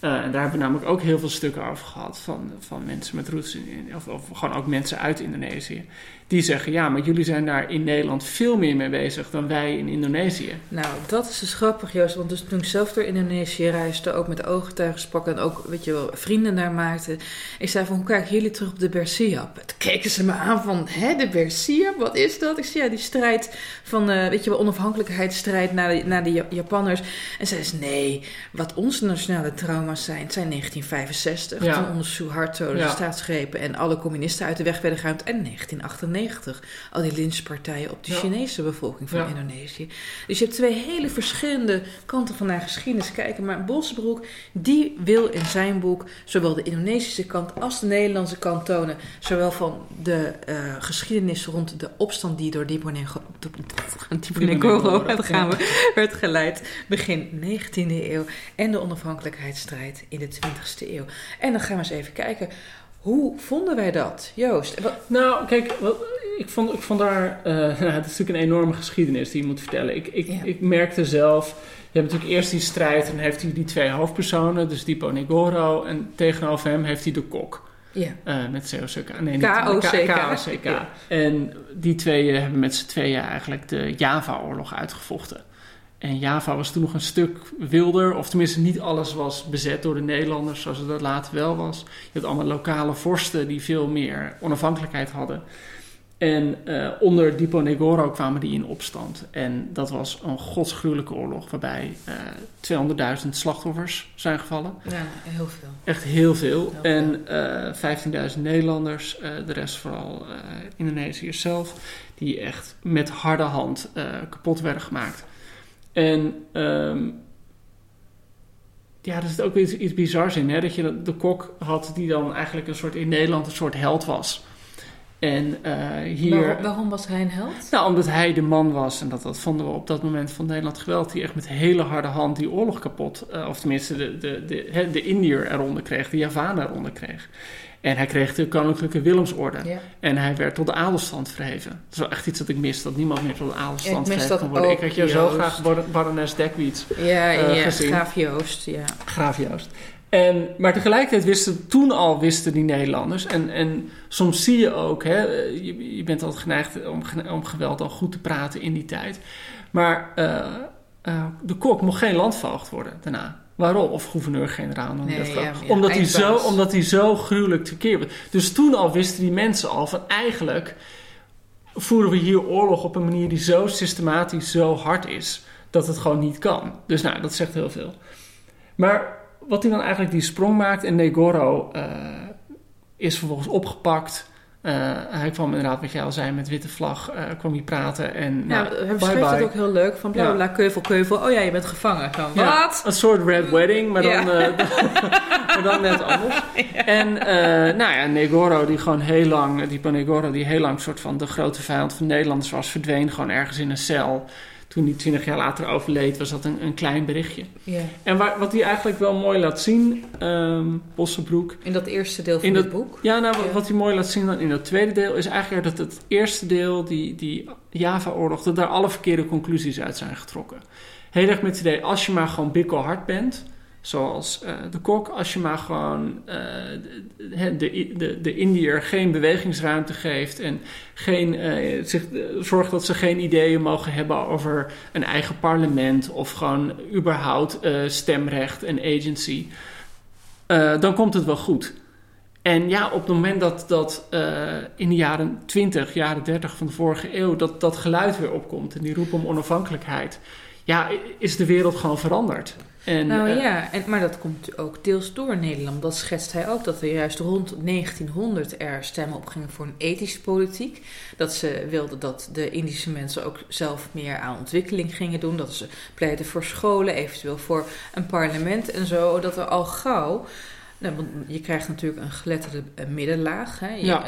[SPEAKER 6] uh, en daar hebben we namelijk ook heel veel stukken over gehad van, van mensen met roots in, of gewoon ook mensen uit Indonesië. Die zeggen, ja, maar jullie zijn daar in Nederland veel meer mee bezig dan wij in Indonesië.
[SPEAKER 5] Nou, dat is dus grappig, Joost. Want dus toen ik zelf door Indonesië reisde, ook met ooggetuigen sprak en ook, weet je wel, vrienden daar maakte. Ik zei van, hoe kijken jullie terug op de Bersiap? Toen keken ze me aan van, hè, de Bersiap, wat is dat? Ik zei, ja, die strijd van, uh, weet je wel, onafhankelijkheidsstrijd naar de, naar de Japanners. En zei ze, nee, wat onze nationale trauma's zijn, zijn 1965. Ja. Toen onder Suharto de ja. staatsgrepen en alle communisten uit de weg werden geruimd. En 1998 al die lynchpartijen op de Chinese bevolking van Indonesië. Dus je hebt twee hele verschillende kanten van naar geschiedenis kijken. Maar Bosbroek, die wil in zijn boek zowel de Indonesische kant als de Nederlandse kant tonen. Zowel van de uh, geschiedenis rond de opstand die door Diponegoro werd geleid begin 19e eeuw. En de onafhankelijkheidsstrijd in de 20e eeuw. En dan gaan we eens even kijken hoe vonden wij dat, Joost?
[SPEAKER 6] Nou, kijk, ik vond, ik vond daar... Uh, het is natuurlijk een enorme geschiedenis die je moet vertellen. Ik, ik, ik merkte zelf... Je hebt natuurlijk eerst die strijd en heeft hij die twee hoofdpersonen, dus Dipo Negoro. En tegenover hem heeft hij de kok. Ja. Uh, met COCK.
[SPEAKER 5] Nee, niet
[SPEAKER 6] KOCK. En die twee hebben met z'n tweeën eigenlijk de Java-oorlog uitgevochten. En Java was toen nog een stuk wilder, of tenminste niet alles was bezet door de Nederlanders zoals het dat later wel was. Je had allemaal lokale vorsten die veel meer onafhankelijkheid hadden. En uh, onder Diponegoro kwamen die in opstand. En dat was een godsgruwelijke oorlog waarbij uh, eh, 200.000 slachtoffers zijn gevallen.
[SPEAKER 5] Ja, heel veel.
[SPEAKER 6] Echt heel veel. en uh, eh, 15.000 Nederlanders, de rest vooral Indonesiërs zelf, die echt met harde hand kapot werden gemaakt. En um, ja, er zit ook iets, iets bizars in. Hè? Dat je de kok had die dan eigenlijk een soort in Nederland een soort held was. En uh, hier...
[SPEAKER 5] Waarom, waarom, was hij een held?
[SPEAKER 6] Nou, omdat hij de man was, en dat, dat vonden we op dat moment van Nederland geweld, die echt met hele harde hand die oorlog kapot, uh, of tenminste de, de, de, de Indiër eronder kreeg, de Javaan eronder kreeg. En hij kreeg de Koninklijke Willemsorde. Ja. En hij werd tot de adelstand verheven. Dat is wel echt iets dat ik mis, dat niemand meer tot de adelstand verheven kan worden. Ik had je zo graag barones Dekwiets
[SPEAKER 5] ja, uh, ja, gezien. Graaf Joost, ja.
[SPEAKER 6] Graaf Joost. En, maar tegelijkertijd wisten toen al wisten die Nederlanders. En, en soms zie je ook, hè, je, je bent altijd geneigd om, om geweld al goed te praten in die tijd. Maar uh, uh, de kok mocht geen landvoogd worden daarna. Waarom? Of gouverneur-generaal. Nee, ja, omdat, hij zo, omdat hij zo gruwelijk tekeer werd. Dus toen al wisten die mensen al van eigenlijk voeren we hier oorlog op een manier die zo systematisch, zo hard is, dat het gewoon niet kan. Dus nou, dat zegt heel veel. Maar wat hij dan eigenlijk die sprong maakt en Negoro uh, is vervolgens opgepakt. Uh, hij kwam inderdaad, wat jij al zei, met witte vlag, uh, kwam hij praten. En,
[SPEAKER 5] ja,
[SPEAKER 6] nou,
[SPEAKER 5] hij beschrijft het ook heel leuk. Van bla bla, keuvel, keuvel. Oh ja, je bent gevangen. Van,
[SPEAKER 6] ja,
[SPEAKER 5] wat?
[SPEAKER 6] Een soort red wedding, maar dan, ja. maar dan net anders. En nou ja, Negoro, die gewoon heel lang, die Negoro, die heel lang soort van de grote vijand van Nederlanders was, verdween gewoon ergens in een cel toen hij twintig jaar later overleed, was dat een, een klein berichtje.
[SPEAKER 5] Yeah.
[SPEAKER 6] En waar, wat hij eigenlijk wel mooi laat zien, um, Bossenbroek...
[SPEAKER 5] In dat eerste deel van het boek?
[SPEAKER 6] Ja, nou, yeah. wat hij mooi laat zien dan in dat tweede deel... is eigenlijk dat het eerste deel, die, die Java-oorlog... dat daar alle verkeerde conclusies uit zijn getrokken. Heel erg met het idee, als je maar gewoon bikkelhard bent... Zoals uh, de kok, als je maar gewoon uh, de, de, de, de Indiër geen bewegingsruimte geeft en geen, uh, zich, zorgt dat ze geen ideeën mogen hebben over een eigen parlement of gewoon überhaupt stemrecht en agency, dan komt het wel goed. En ja, op het moment dat, dat in de jaren 20, jaren 30 van de vorige eeuw, dat, dat geluid weer opkomt en die roep om onafhankelijkheid, ja, is de wereld gewoon veranderd. En,
[SPEAKER 5] nou
[SPEAKER 6] uh,
[SPEAKER 5] ja, en, maar dat komt ook deels door Nederland. Dat schetst hij ook, dat er juist rond 1900 er stemmen opgingen voor een ethische politiek. Dat ze wilden dat de Indische mensen ook zelf meer aan ontwikkeling gingen doen. Dat ze pleiten voor scholen, eventueel voor een parlement en zo. Dat er al gauw... Nou, want je krijgt natuurlijk een geletterde middenlaag. Hè? Je,
[SPEAKER 6] ja.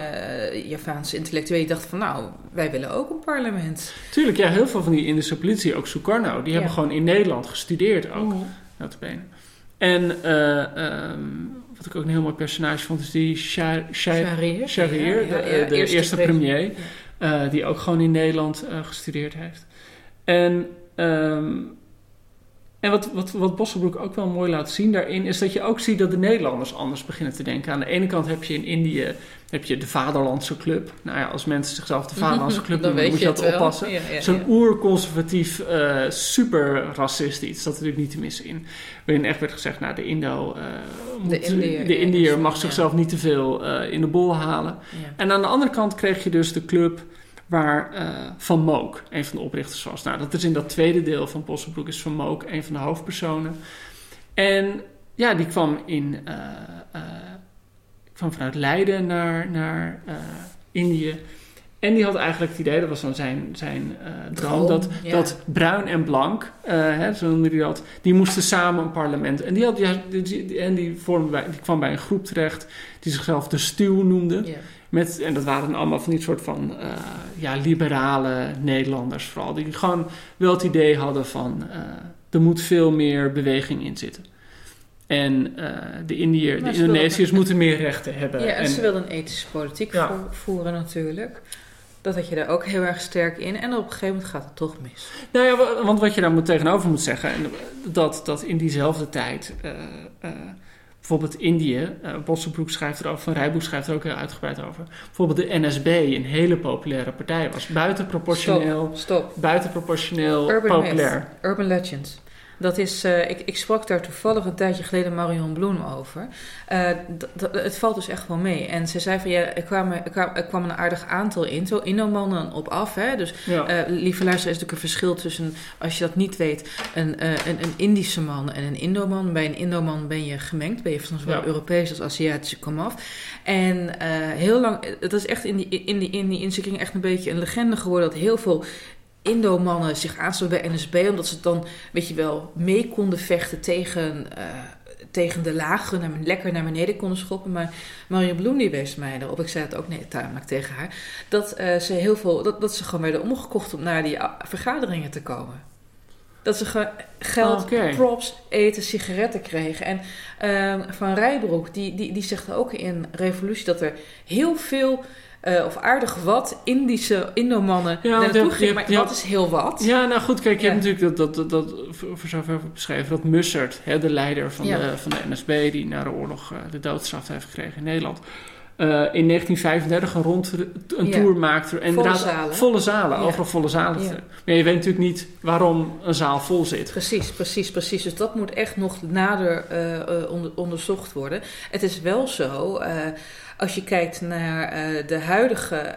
[SPEAKER 5] uh, Javaanse intellectuelen dachten van nou, wij willen ook een parlement.
[SPEAKER 6] Tuurlijk, ja, heel veel van die Indische politie, ook Sukarno, die ja. hebben gewoon in Nederland gestudeerd ook.
[SPEAKER 5] Mm.
[SPEAKER 6] Notabene. En uh, um, wat ik ook een heel mooi personage vond, is die Shahrir
[SPEAKER 5] ja, ja,
[SPEAKER 6] de, de, eerste, eerste premier, uh, die ook gewoon in Nederland uh, gestudeerd heeft. En, um, en wat, wat, wat Bosselbroek ook wel mooi laat zien daarin, is dat je ook ziet dat de Nederlanders anders beginnen te denken. Aan de ene kant heb je in Indië heb je de Vaderlandse Club. Nou ja, als mensen zichzelf de Vaderlandse Club noemen, moet je dat oppassen.
[SPEAKER 5] Ja, ja,
[SPEAKER 6] Zo'n oerconservatief, uh, super racistisch. Dat natuurlijk niet te missen in. Waarin echt werd gezegd, nou de Indo, uh, moet,
[SPEAKER 5] De Indiër,
[SPEAKER 6] de Indiër mag zichzelf niet te veel uh, in de bol halen. En aan de andere kant kreeg je dus de club waar uh, Van Mook een van de oprichters was. Nou, dat is in dat tweede deel van Possenbroek is Van Mook een van de hoofdpersonen. En ja, die kwam in... Uh, uh, kwam vanuit Leiden naar, naar uh, Indië. En die had eigenlijk het idee, dat was dan zijn, zijn uh, droom, dat,
[SPEAKER 5] ja.
[SPEAKER 6] dat bruin en blank, uh, hè, zo noemde hij dat, die moesten samen een parlement. En die, had, ja, die, en die, vormde bij, die kwam bij een groep terecht die zichzelf de stuw noemde.
[SPEAKER 5] Ja.
[SPEAKER 6] Met, en dat waren allemaal van die soort van uh, ja, liberale Nederlanders vooral. Die gewoon wel het idee hadden van er moet veel meer beweging in zitten. En uh, de, Indiër, de Indonesiërs moeten meer rechten hebben.
[SPEAKER 5] Ja, en, en ze wilden een ethische politiek ja. voeren natuurlijk. Dat had je daar ook heel erg sterk in. En op een gegeven moment gaat het toch mis.
[SPEAKER 6] Nou ja, want wat je daar moet tegenover moet zeggen... dat, dat in diezelfde tijd... Uh, uh, bijvoorbeeld Indië... Bossenbroek schrijft erover, Van Rijboek schrijft er ook heel uitgebreid over... bijvoorbeeld de NSB een hele populaire partij was. Buitenproportioneel...
[SPEAKER 5] Stop, stop.
[SPEAKER 6] Buitenproportioneel
[SPEAKER 5] Urban
[SPEAKER 6] populair.
[SPEAKER 5] Myth, Urban Legend. Dat is, uh, ik, ik sprak daar toevallig een tijdje geleden Marion Bloem over. Uh, het valt dus echt wel mee. En ze zei van ja, er kwam, er kwam, er kwam een aardig aantal in, zo Indomannen op af. Hè? Dus
[SPEAKER 6] ja.
[SPEAKER 5] uh, lieve luister, is natuurlijk een verschil tussen, als je dat niet weet, een, een, een Indische man en een Indoman. Bij een Indoman ben je gemengd, ben je van zowel ja. Europees als Aziatische komaf. En heel lang, dat is echt in die, in die, in die echt een beetje een legende geworden dat heel veel Indo-mannen zich aansloten bij NSB, omdat ze dan, weet je wel, mee konden vechten tegen, uh, tegen de lagen, naar, lekker naar beneden konden schoppen. Maar Mario Bloem die wees mij erop, ik zei het ook nee, tamelijk tegen haar, dat, uh, ze heel veel, dat, dat ze gewoon werden omgekocht om naar die vergaderingen te komen. Dat ze geld,
[SPEAKER 6] okay.
[SPEAKER 5] props, eten, sigaretten kregen. En uh, Van Rijbroek, die, die, die zegt ook in Revolutie dat er heel veel uh, of aardig wat Indische Indomannen
[SPEAKER 6] ja,
[SPEAKER 5] naartoe gingen. Maar dat is heel wat.
[SPEAKER 6] Ja, nou goed, kijk, je hebt natuurlijk dat, dat, dat, dat voor zover beschreven, dat Mussert, hè, de leider van, de, van de NSB, die na de oorlog uh, de doodstraf heeft gekregen in Nederland. Eh, in 1935 een, rond, een
[SPEAKER 5] Ja.
[SPEAKER 6] tour maakte. En
[SPEAKER 5] Volle zalen.
[SPEAKER 6] Volle zalen,
[SPEAKER 5] Ja.
[SPEAKER 6] overal volle zalen.
[SPEAKER 5] Ja.
[SPEAKER 6] Maar je weet natuurlijk niet waarom een zaal vol zit.
[SPEAKER 5] Precies, precies, precies. Dus dat moet echt nog nader eh, eh, onder- onderzocht worden. Het is wel zo, als je kijkt naar de huidige,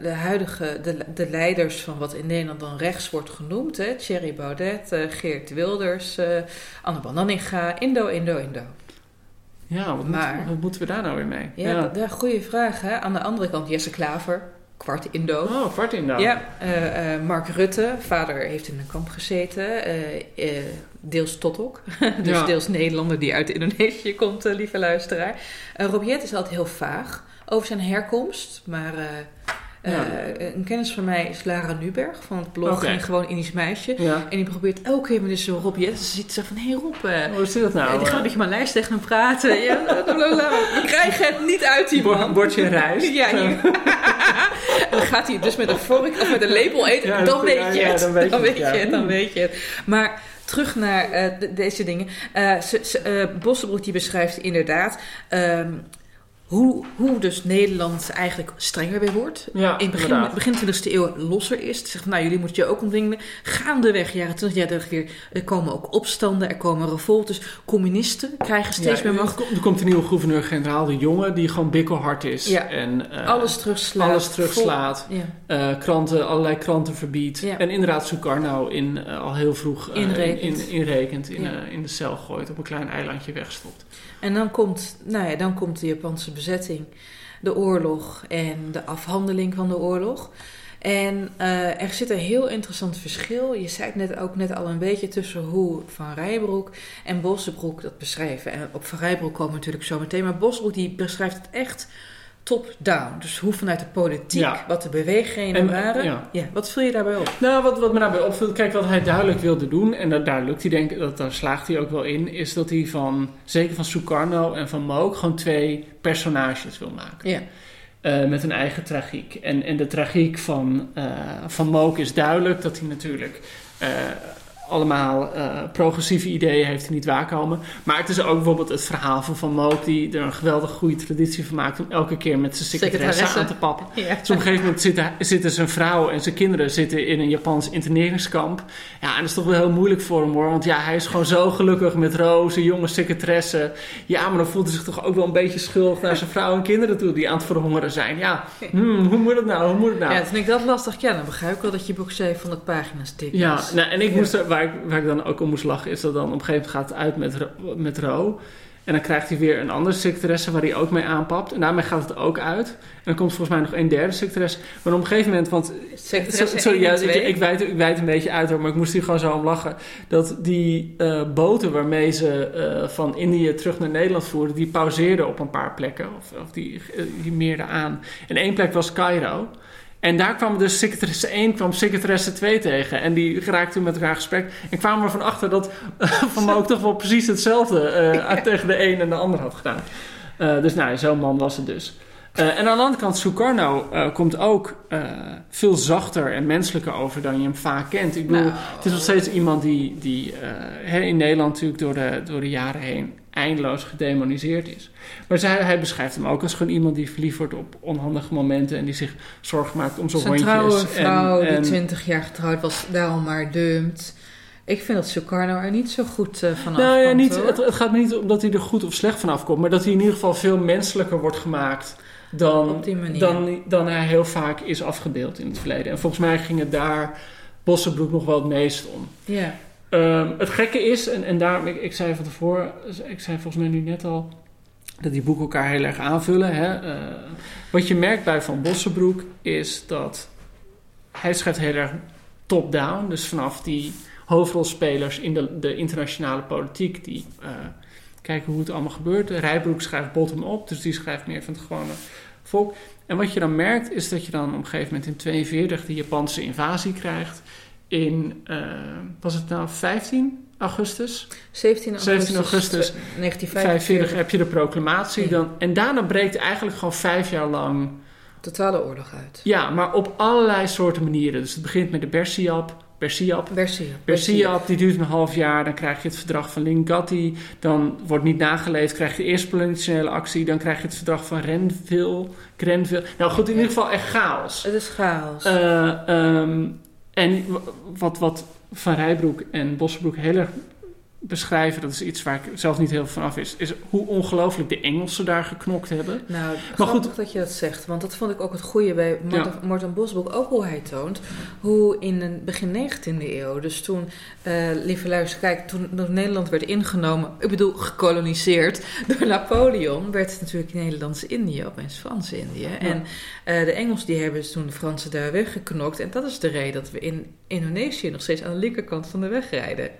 [SPEAKER 5] de, huidige de, de leiders van wat in Nederland dan rechts wordt genoemd, hè, Thierry Baudet, Geert Wilders, Anne Banninga, Indo, Indo, Indo.
[SPEAKER 6] Ja, wat,
[SPEAKER 5] Maar-
[SPEAKER 6] moeten, wat moeten we daar nou weer mee?
[SPEAKER 5] Ja, dat- ja, goede vraag. Hè? Aan de andere kant Jesse Klaver, kwart Indo.
[SPEAKER 6] Oh, kwart in daar.
[SPEAKER 5] Ja, eh, eh, Mark Rutte, vader heeft in een kamp gezeten. eh, deels Totok, dus
[SPEAKER 6] Ja.
[SPEAKER 5] deels Nederlander die uit Indonesië komt, lieve luisteraar. Uh, Robiet is altijd heel vaag over zijn herkomst, maar
[SPEAKER 6] Ja.
[SPEAKER 5] een kennis van mij is Lara Nuberg van het blog
[SPEAKER 6] Oké.
[SPEAKER 5] en gewoon Indisch meisje.
[SPEAKER 6] Ja.
[SPEAKER 5] En die probeert elke keer met dus zo'n Robiet, ze ziet zo van, hé hey Rob, eh,
[SPEAKER 6] Hoe zit dat nou?
[SPEAKER 5] die gaat een
[SPEAKER 6] eh?
[SPEAKER 5] beetje mijn lijst tegen hem praten. Ja, we krijgen het niet uit die man.
[SPEAKER 6] bordje rijst.
[SPEAKER 5] Ja, hier. dan gaat hij dus met een vork of met een lepel eten.
[SPEAKER 6] Ja,
[SPEAKER 5] dan, weet je het.
[SPEAKER 6] dan weet je het,
[SPEAKER 5] dan weet je het. Maar terug naar eh, de- deze dingen. Eh ze, ze, eh, Bossenbroek die beschrijft inderdaad... ehm, hoe, hoe dus Nederland eigenlijk strenger weer wordt.
[SPEAKER 6] Ja,
[SPEAKER 5] In begin,
[SPEAKER 6] inderdaad.
[SPEAKER 5] begin 20e eeuw losser is. Ze zegt nou, jullie moeten je ook ontwikkelen. Gaandeweg, jaren 20, jaren 30 weer. Er komen ook opstanden, er komen revoltes. Communisten krijgen steeds
[SPEAKER 6] Ja,
[SPEAKER 5] meer macht.
[SPEAKER 6] Er komt- een nieuwe gouverneur-generaal, de jonge, die gewoon bikkelhard is.
[SPEAKER 5] Ja.
[SPEAKER 6] En, eh,
[SPEAKER 5] alles terugslaat.
[SPEAKER 6] alles terugslaat. Eh, kranten, allerlei kranten verbiedt. En inderdaad Sukarno in, eh, al heel vroeg
[SPEAKER 5] Inrekent.
[SPEAKER 6] in, in, in de cel gooit, op een klein eilandje wegstopt.
[SPEAKER 5] En dan komt, nou ja, dan komt de Japanse bezetting, de oorlog en de afhandeling van de oorlog. En eh, er zit een heel interessant verschil. Je zei het net ook net al een beetje tussen hoe Van Rijbroek en Bossenbroek dat beschrijven. En op Van Rijbroek komen we natuurlijk zo meteen. Maar Bossenbroek die beschrijft het echt top-down. Dus hoe vanuit de politiek,
[SPEAKER 6] Ja.
[SPEAKER 5] wat de beweeggenen
[SPEAKER 6] En,
[SPEAKER 5] waren.
[SPEAKER 6] ja.
[SPEAKER 5] Ja. wat viel je daarbij op?
[SPEAKER 6] Nou, wat, wat me daarbij opviel, kijk wat hij duidelijk wilde doen, en dat, daar lukt hij denk ik, dat, daar slaagt hij ook wel in, is dat hij van, zeker van Sukarno en van Mook, gewoon twee personages wil maken.
[SPEAKER 5] Ja,
[SPEAKER 6] Eh, met een eigen tragiek. En, en de tragiek van, eh van Mook is duidelijk dat hij natuurlijk eh, allemaal eh, progressieve ideeën heeft die niet waarkomen. Maar het is ook bijvoorbeeld het verhaal van Van die er een geweldig goede traditie van maakt om elke keer met zijn secretaresse aan te pappen.
[SPEAKER 5] ja.
[SPEAKER 6] Dus op een gegeven moment zitten, zitten zijn vrouw en zijn kinderen zitten in een Japans interneringskamp. Ja, en dat is toch wel heel moeilijk voor hem hoor. Want ja, hij is gewoon zo gelukkig met Roos, een jonge secretaresse. Ja, maar dan voelt hij zich toch ook wel een beetje schuldig naar zijn vrouw en kinderen toe die aan het verhongeren zijn. Ja, hmm, hoe moet het nou? Hoe moet het nou?
[SPEAKER 5] ja, toen ik dat lastig. Dan begrijp ik wel dat je boek 700 pagina's dik is.
[SPEAKER 6] Ja, nou, en ik moest er, waar, ik, waar ik dan ook om moest lachen, is dat dan op een gegeven moment gaat het uit met, met Ro. En dan krijgt hij weer een andere secretaresse waar hij ook mee aanpapt. En daarmee gaat het ook uit. En dan komt volgens mij nog een derde secretaresse. Maar op een gegeven moment, want Sorry, ja, ik,
[SPEAKER 5] twee.
[SPEAKER 6] ik, wijd, ik wijd een beetje uit hoor, maar ik moest hier gewoon zo om lachen. Dat die eh, boten waarmee ze eh, van Indië terug naar Nederland voerden, die pauzeerden op een paar plekken. Of, of die, eh, die meerden aan. En één plek was Cairo. En daar kwam dus secretaresse 1 kwam secretaresse 2 tegen. En die raakten toen met elkaar in gesprek. En kwamen ervan achter dat Van Mook toch wel precies hetzelfde eh, tegen de een en de ander had gedaan. Eh, dus nou, zo'n man was het dus. Eh, en aan de andere kant, Sukarno eh, komt ook eh, veel zachter en menselijker over dan je hem vaak kent. Ik bedoel,
[SPEAKER 5] Nou.
[SPEAKER 6] het is nog steeds iemand die, die eh, in Nederland natuurlijk door de, door de jaren heen eindeloos gedemoniseerd is. Maar zij, hij beschrijft hem ook als gewoon iemand die verliefd wordt op onhandige momenten en die zich zorgen maakt om zijn
[SPEAKER 5] Zijn
[SPEAKER 6] hondjes.
[SPEAKER 5] trouwe vrouw
[SPEAKER 6] en, en,
[SPEAKER 5] die 20 jaar getrouwd was, daarom maar dumpt. Ik vind dat Sukarno er niet zo goed eh vanaf
[SPEAKER 6] nou ja,
[SPEAKER 5] komt,
[SPEAKER 6] niet, het, het gaat me niet om dat hij er goed of slecht vanaf komt, maar dat hij in ieder geval veel menselijker wordt gemaakt dan, dan, dan hij heel vaak is afgebeeld in het verleden. En volgens mij ging het daar Bossenbroek nog wel het meest om.
[SPEAKER 5] Ja.
[SPEAKER 6] Ehm, het gekke is, en, en daarom, ik, zei van tevoren, ik zei volgens mij nu net al, dat die boeken elkaar heel erg aanvullen. Hè? Eh, wat je merkt bij Van Bossenbroek is dat hij schrijft heel erg top-down. Dus vanaf die hoofdrolspelers in de, de internationale politiek, die eh, kijken hoe het allemaal gebeurt. Rijbroek schrijft bottom-up, dus die schrijft meer van het gewone volk. En wat je dan merkt, is dat je dan op een gegeven moment in 42 de Japanse invasie krijgt. In, eh, was het nou 15 augustus?
[SPEAKER 5] 17 augustus,
[SPEAKER 6] 17 augustus
[SPEAKER 5] 1945.
[SPEAKER 6] 45 heb je de proclamatie.
[SPEAKER 5] Ja.
[SPEAKER 6] Dan, en daarna breekt eigenlijk gewoon vijf jaar lang...
[SPEAKER 5] Totale oorlog uit.
[SPEAKER 6] Ja, maar op allerlei soorten manieren. Dus het begint met de Bersiap. Bersiap.
[SPEAKER 5] Bersiap.
[SPEAKER 6] Bersiap, die duurt een half jaar. Dan krijg je het verdrag van Lingatti. Dan wordt niet nageleefd. Krijg je de eerste politionele actie. Dan krijg je het verdrag van Renville. Grenville. Nou goed, in ieder geval echt chaos.
[SPEAKER 5] Het is chaos.
[SPEAKER 6] Uh, um, en wat, wat Van Rijbroek en Bossenbroek heel erg beschrijven, dat is iets waar ik zelf niet heel van af is, is hoe ongelooflijk de Engelsen daar geknokt hebben.
[SPEAKER 5] Nou, maar goed dat je dat zegt, want dat vond ik ook het goede bij ja. Morten Bosbroek, ook hoe hij toont, hoe in de begin 19e eeuw, dus toen, uh, lieve luister, kijk, toen, Nederland werd ingenomen, ik bedoel gekoloniseerd door Napoleon, werd het natuurlijk Nederlands-Indië, opeens Frans-Indië. Ja. En uh, de Engelsen die hebben dus toen de Fransen daar weggeknokt en dat is de reden dat we in Indonesië nog steeds aan de linkerkant van de weg rijden.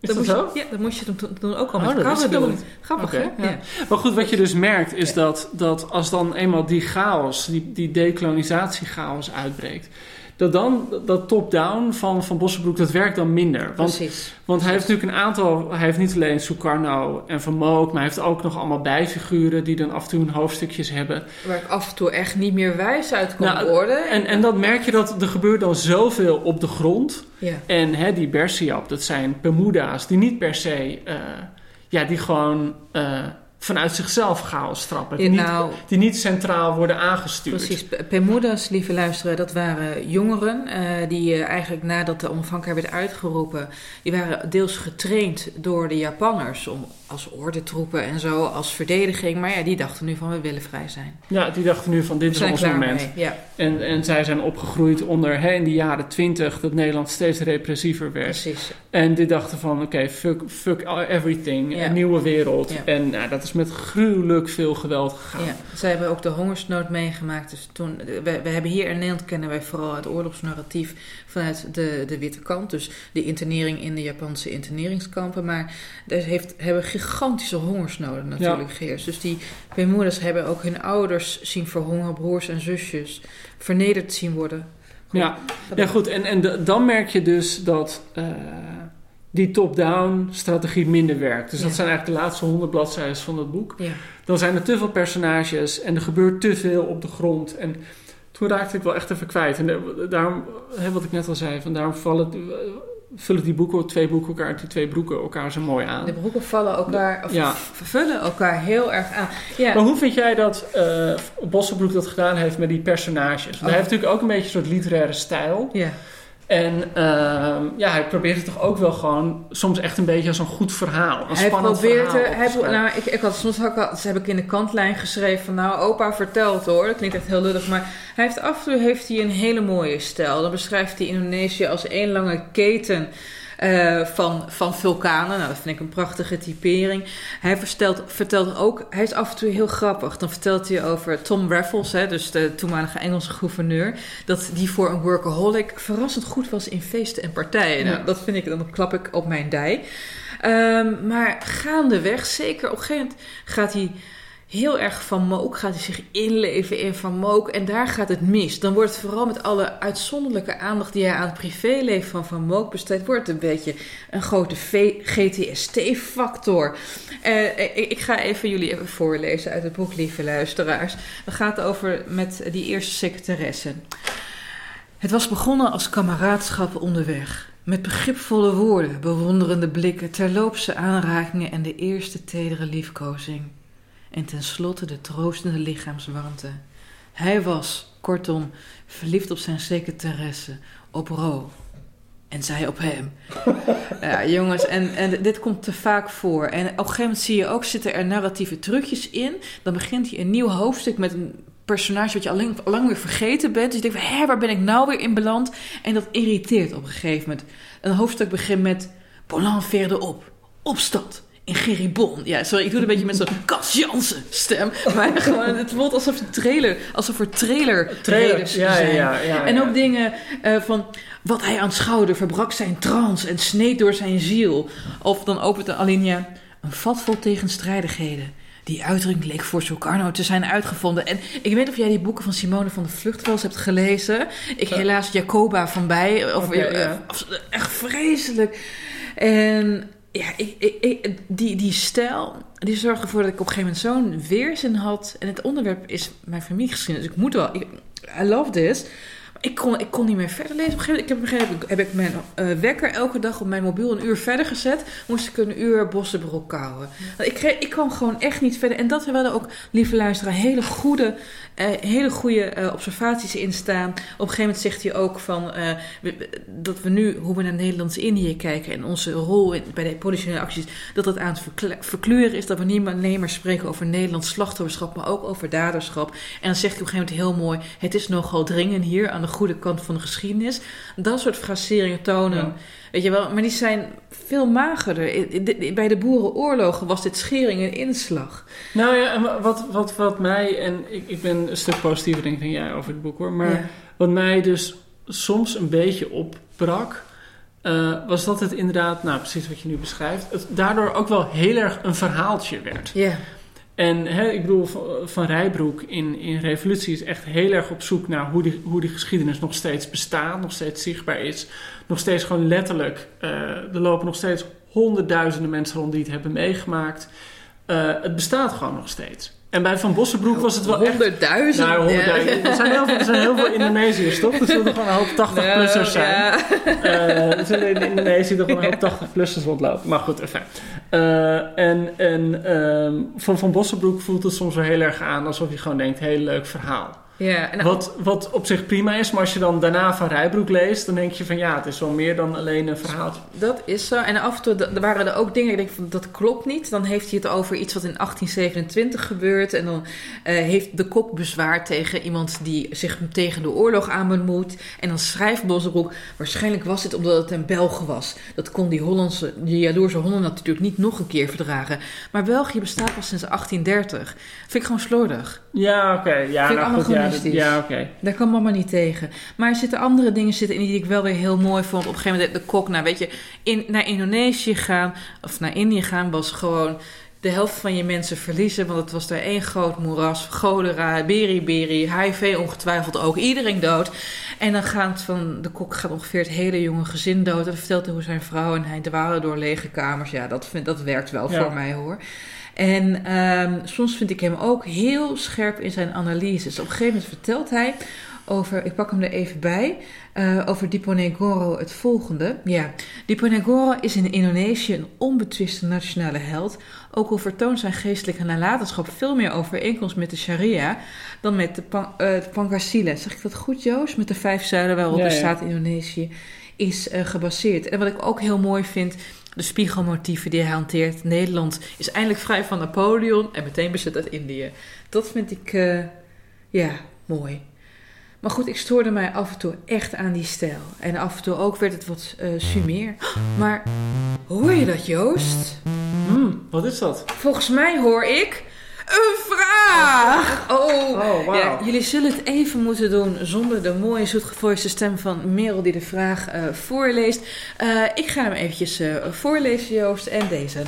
[SPEAKER 6] Is dat,
[SPEAKER 5] moest
[SPEAKER 6] zo?
[SPEAKER 5] Je, ja, dat moest je toen, toen ook al
[SPEAKER 6] oh,
[SPEAKER 5] met karren doen. Grappig,
[SPEAKER 6] okay,
[SPEAKER 5] hè?
[SPEAKER 6] Ja.
[SPEAKER 5] Ja.
[SPEAKER 6] Maar goed, wat je dus merkt is dat, dat als dan eenmaal die chaos, die, die decolonisatiechaos uitbreekt, dat dan dat top-down van, van Bossenbroek, dat werkt dan minder. Want,
[SPEAKER 5] Precies.
[SPEAKER 6] Want hij heeft natuurlijk een aantal, hij heeft niet alleen Sukarno en Van Mook, maar hij heeft ook nog allemaal bijfiguren die dan af en toe hun hoofdstukjes hebben.
[SPEAKER 5] Waar ik af en toe echt niet meer wijs uit kon
[SPEAKER 6] Nou,
[SPEAKER 5] worden.
[SPEAKER 6] En, en dan merk je dat er gebeurt dan zoveel op de grond.
[SPEAKER 5] Ja.
[SPEAKER 6] En hè, die Bersiap, dat zijn Bermuda's die niet per se, uh, ja, die gewoon uh, vanuit zichzelf chaos trappen. Die,
[SPEAKER 5] Ja, nou-
[SPEAKER 6] niet, die niet centraal worden aangestuurd.
[SPEAKER 5] Precies. Pemudas, lieve luisteren, dat waren jongeren uh, die uh, eigenlijk nadat de onafhankelijkheid werd uitgeroepen, die waren deels getraind door de Japanners om als ordentroepen en zo, als verdediging. Maar ja, die dachten nu van we willen vrij zijn.
[SPEAKER 6] Ja, die dachten nu van dit is ons moment.
[SPEAKER 5] ja.
[SPEAKER 6] En, en zij zijn opgegroeid onder hè, in de jaren twintig dat Nederland steeds repressiever werd.
[SPEAKER 5] Precies.
[SPEAKER 6] En die dachten van oké, fuck, fuck everything,
[SPEAKER 5] Ja.
[SPEAKER 6] een nieuwe wereld.
[SPEAKER 5] Ja.
[SPEAKER 6] En nou, dat is met gruwelijk veel geweld gegaan.
[SPEAKER 5] Ja, zij hebben ook de hongersnood meegemaakt. Dus toen, we, we hebben hier in Nederland kennen wij vooral het oorlogsnarratief vanuit de, de witte kant. Dus de internering in de Japanse interneringskampen. Maar er heeft, hebben gigantische hongersnoden natuurlijk geheerst. Dus die Bermudas hebben ook hun ouders zien verhongeren, broers en zusjes, vernederd zien worden.
[SPEAKER 6] Ja, ja goed. En, en de- dan merk je dus dat eh, die top-down strategie minder werkt. Dus dat zijn eigenlijk de laatste honderd bladzijden van het boek.
[SPEAKER 5] Ja.
[SPEAKER 6] Dan zijn er te veel personages en er gebeurt te veel op de grond. En toen raakte ik wel echt even kwijt. En daarom, hè, wat ik net al zei, van daarom vallen, vullen die boeken, twee boeken elkaar, die twee broeken elkaar zo mooi aan.
[SPEAKER 5] De broeken vallen elkaar, of
[SPEAKER 6] Ja.
[SPEAKER 5] vervullen elkaar heel erg aan. Ja,
[SPEAKER 6] Maar hoe vind jij dat eh Bossenbroek dat gedaan heeft met die personages? Want hij heeft natuurlijk ook een beetje een soort literaire stijl.
[SPEAKER 5] ja.
[SPEAKER 6] En ehm, ja, hij probeert het toch ook wel gewoon soms echt een beetje als een goed verhaal. Een
[SPEAKER 5] Hij
[SPEAKER 6] spannend
[SPEAKER 5] probeert
[SPEAKER 6] verhaal
[SPEAKER 5] er, hij, pro- nou, ik, ik had soms had ik al, heb ik in de kantlijn geschreven van nou opa vertelt hoor, dat klinkt echt heel lullig, maar hij heeft af en toe heeft hij een hele mooie stijl. Dan beschrijft hij Indonesië als één lange keten eh, van, van vulkanen. Nou, dat vind ik een prachtige typering. Hij vertelt, vertelt ook, hij is af en toe heel grappig. Dan vertelt hij over Tom Raffles, hè, dus de toenmalige Engelse gouverneur, dat die voor een workaholic verrassend goed was in feesten en partijen. Nou, dat vind ik, dan klap ik op mijn dij. Ehm, maar gaandeweg, zeker op een gegeven moment gaat hij heel erg van Mook, gaat hij zich inleven in Van Mook en daar gaat het mis. Dan wordt het vooral met alle uitzonderlijke aandacht die hij aan het privéleven van Van Mook besteedt, wordt een beetje een grote GTST-factor. Eh, ik, ik ga even jullie even voorlezen uit het boek, lieve luisteraars. Het gaat over met die eerste secretaresse. Het was begonnen als kameraadschap onderweg. Met begripvolle woorden, bewonderende blikken, terloopse aanrakingen en de eerste tedere liefkozing. En tenslotte de troostende lichaamswarmte. Hij was, kortom, verliefd op zijn secretaresse, op Ro. En zij op hem. ja, jongens, en, en dit komt te vaak voor. En op een gegeven moment zie je ook, zitten er narratieve trucjes in. Dan begint hij een nieuw hoofdstuk met een personage wat je al lang, weer vergeten bent. Dus je denkt van, hé, waar ben ik nou weer in beland? En dat irriteert op een gegeven moment. Een hoofdstuk begint met, Bolan veerde op, opstand. In Geribon. Ja, sorry, ik doe het een beetje met zo'n Cas Jansen stem. Maar gewoon, het voelt alsof de trailer, alsof er trailer
[SPEAKER 6] Trailers, ja, ja,
[SPEAKER 5] zijn.
[SPEAKER 6] ja, ja,
[SPEAKER 5] en ook dingen eh, van wat hij aanschouwde verbrak zijn trance en sneed door zijn ziel. Of dan opent de alinea een vat vol tegenstrijdigheden. Die uitdrukking leek voor Sukarno te zijn uitgevonden. En ik weet of jij die boeken van Simone van de Vlucht wel eens hebt gelezen. Ik helaas Jacoba van bij. Of, eh, of- echt vreselijk. En ja, ik, ik, die, die stijl, die zorgde ervoor dat ik op een gegeven moment zo'n weerzin had. En het onderwerp is mijn familiegeschiedenis. Dus ik moet wel, I love this. Ik kon, ik kon niet meer verder lezen. Op een gegeven moment ik heb, heb ik mijn uh, wekker elke dag op mijn mobiel een uur verder gezet. Moest ik een uur bossenbrok kouwen. Ik, ik kwam gewoon echt niet verder. En dat er wel ook, lieve luisteraar, hele goede, uh, hele goede uh, observaties in staan. Op een gegeven moment zegt hij ook van dat we nu, hoe we naar Nederlands-Indië kijken en onze rol in, bij de politionele acties, dat dat aan het verkleuren is. Dat we niet alleen maar spreken over Nederlands slachtofferschap, maar ook over daderschap. En dan zegt hij op een gegeven moment heel mooi: het is nogal dringend hier aan de goede kant van de geschiedenis. Dat soort fraseringen tonen. Weet je wel, maar die zijn veel magerder. Bij de boerenoorlogen was dit schering en inslag.
[SPEAKER 6] Nou ja, en wat, wat, wat mij, en ik, ik ben een stuk positiever denk ik dan jij over het boek hoor, maar ja. wat mij dus soms een beetje opbrak, uh, was dat het inderdaad, nou precies wat je nu beschrijft, het daardoor ook wel heel erg een verhaaltje werd.
[SPEAKER 5] Ja.
[SPEAKER 6] En hè, ik bedoel, Van Rijbroek in, in Revolutie is echt heel erg op zoek naar hoe die, hoe die geschiedenis nog steeds bestaat, nog steeds zichtbaar is. Nog steeds gewoon letterlijk, uh, er lopen nog steeds honderdduizenden mensen rond die het hebben meegemaakt. Uh, het bestaat gewoon nog steeds. En bij Van Bossenbroek was het wel
[SPEAKER 5] echt...
[SPEAKER 6] Nou, honderdduizend. Er, zijn heel veel, er zijn heel veel Indonesiërs, toch? Er zullen gewoon een hoop 80-plussers zijn. Ja. Uh, er zullen in Indonesië toch een hoop 80-plussers rondlopen. Maar goed, even. Uh, en en uh, van Van Bossenbroek voelt het soms wel heel erg aan... alsof je gewoon denkt, heel leuk verhaal.
[SPEAKER 5] Ja,
[SPEAKER 6] en wat, wat op zich prima is, maar als je dan daarna van Rijbroek leest, dan denk je van ja, het is wel meer dan alleen een verhaaltje.
[SPEAKER 5] Dat is zo. En af en toe er waren er ook dingen, ik denk van dat klopt niet. Dan heeft hij het over iets wat in 1827 gebeurt. En dan uh, heeft de kok bezwaar tegen iemand die zich tegen de oorlog aan bemoeit. En dan schrijft Bosbroek, waarschijnlijk was het omdat het een Belg was. Dat kon die Hollandse, die jaloerse Hollander natuurlijk niet nog een keer verdragen. Maar België bestaat pas sinds 1830. Vind ik gewoon slordig.
[SPEAKER 6] Ja, oké. Okay. Ja,
[SPEAKER 5] Vind
[SPEAKER 6] nou,
[SPEAKER 5] ik
[SPEAKER 6] goed, ja, ja, oké. Okay.
[SPEAKER 5] Daar kan mama niet tegen. Maar er zitten andere dingen zitten in die ik wel weer heel mooi vond. Op een gegeven moment de kok, nou weet je, in, naar Indonesië gaan of naar Indië gaan was gewoon de helft van je mensen verliezen. Want het was daar één groot moeras. Cholera, beriberi, HIV ongetwijfeld ook. Iedereen dood. En dan gaat van de kok gaat ongeveer het hele jonge gezin dood. En dan vertelt hij hoe zijn vrouw en hij dwalen door lege kamers. Ja, dat, vind, dat werkt wel ja. voor mij hoor. En um, soms vind ik hem ook heel scherp in zijn analyses. Op een gegeven moment vertelt hij over, ik pak hem er even bij, uh, over Diponegoro het volgende. Ja, Diponegoro is in Indonesië een onbetwiste nationale held. Ook al vertoont zijn geestelijke nalatenschap veel meer overeenkomst met de sharia dan met de, pan, uh, de Pancasila. Zeg ik dat goed, Joost? Met de vijf zuilen waarop ja, de staat Indonesië is uh, gebaseerd. En wat ik ook heel mooi vind, de spiegelmotieven die hij hanteert. Nederland is eindelijk vrij van Napoleon en meteen bezet uit Indië. Dat vind ik, uh, ja, mooi. Maar goed, ik stoorde mij af en toe echt aan die stijl. En af en toe ook werd het wat uh, sumeer. Maar hoor je dat, Joost?
[SPEAKER 6] Hmm, wat is dat?
[SPEAKER 5] Volgens mij hoor ik een vraag. Oh,
[SPEAKER 6] oh wow.
[SPEAKER 5] ja, jullie zullen het even moeten doen zonder de mooie zoetgevoiste stem van Merel die de vraag uh, voorleest. Uh, ik ga hem eventjes uh, voorlezen, Joost, en deze.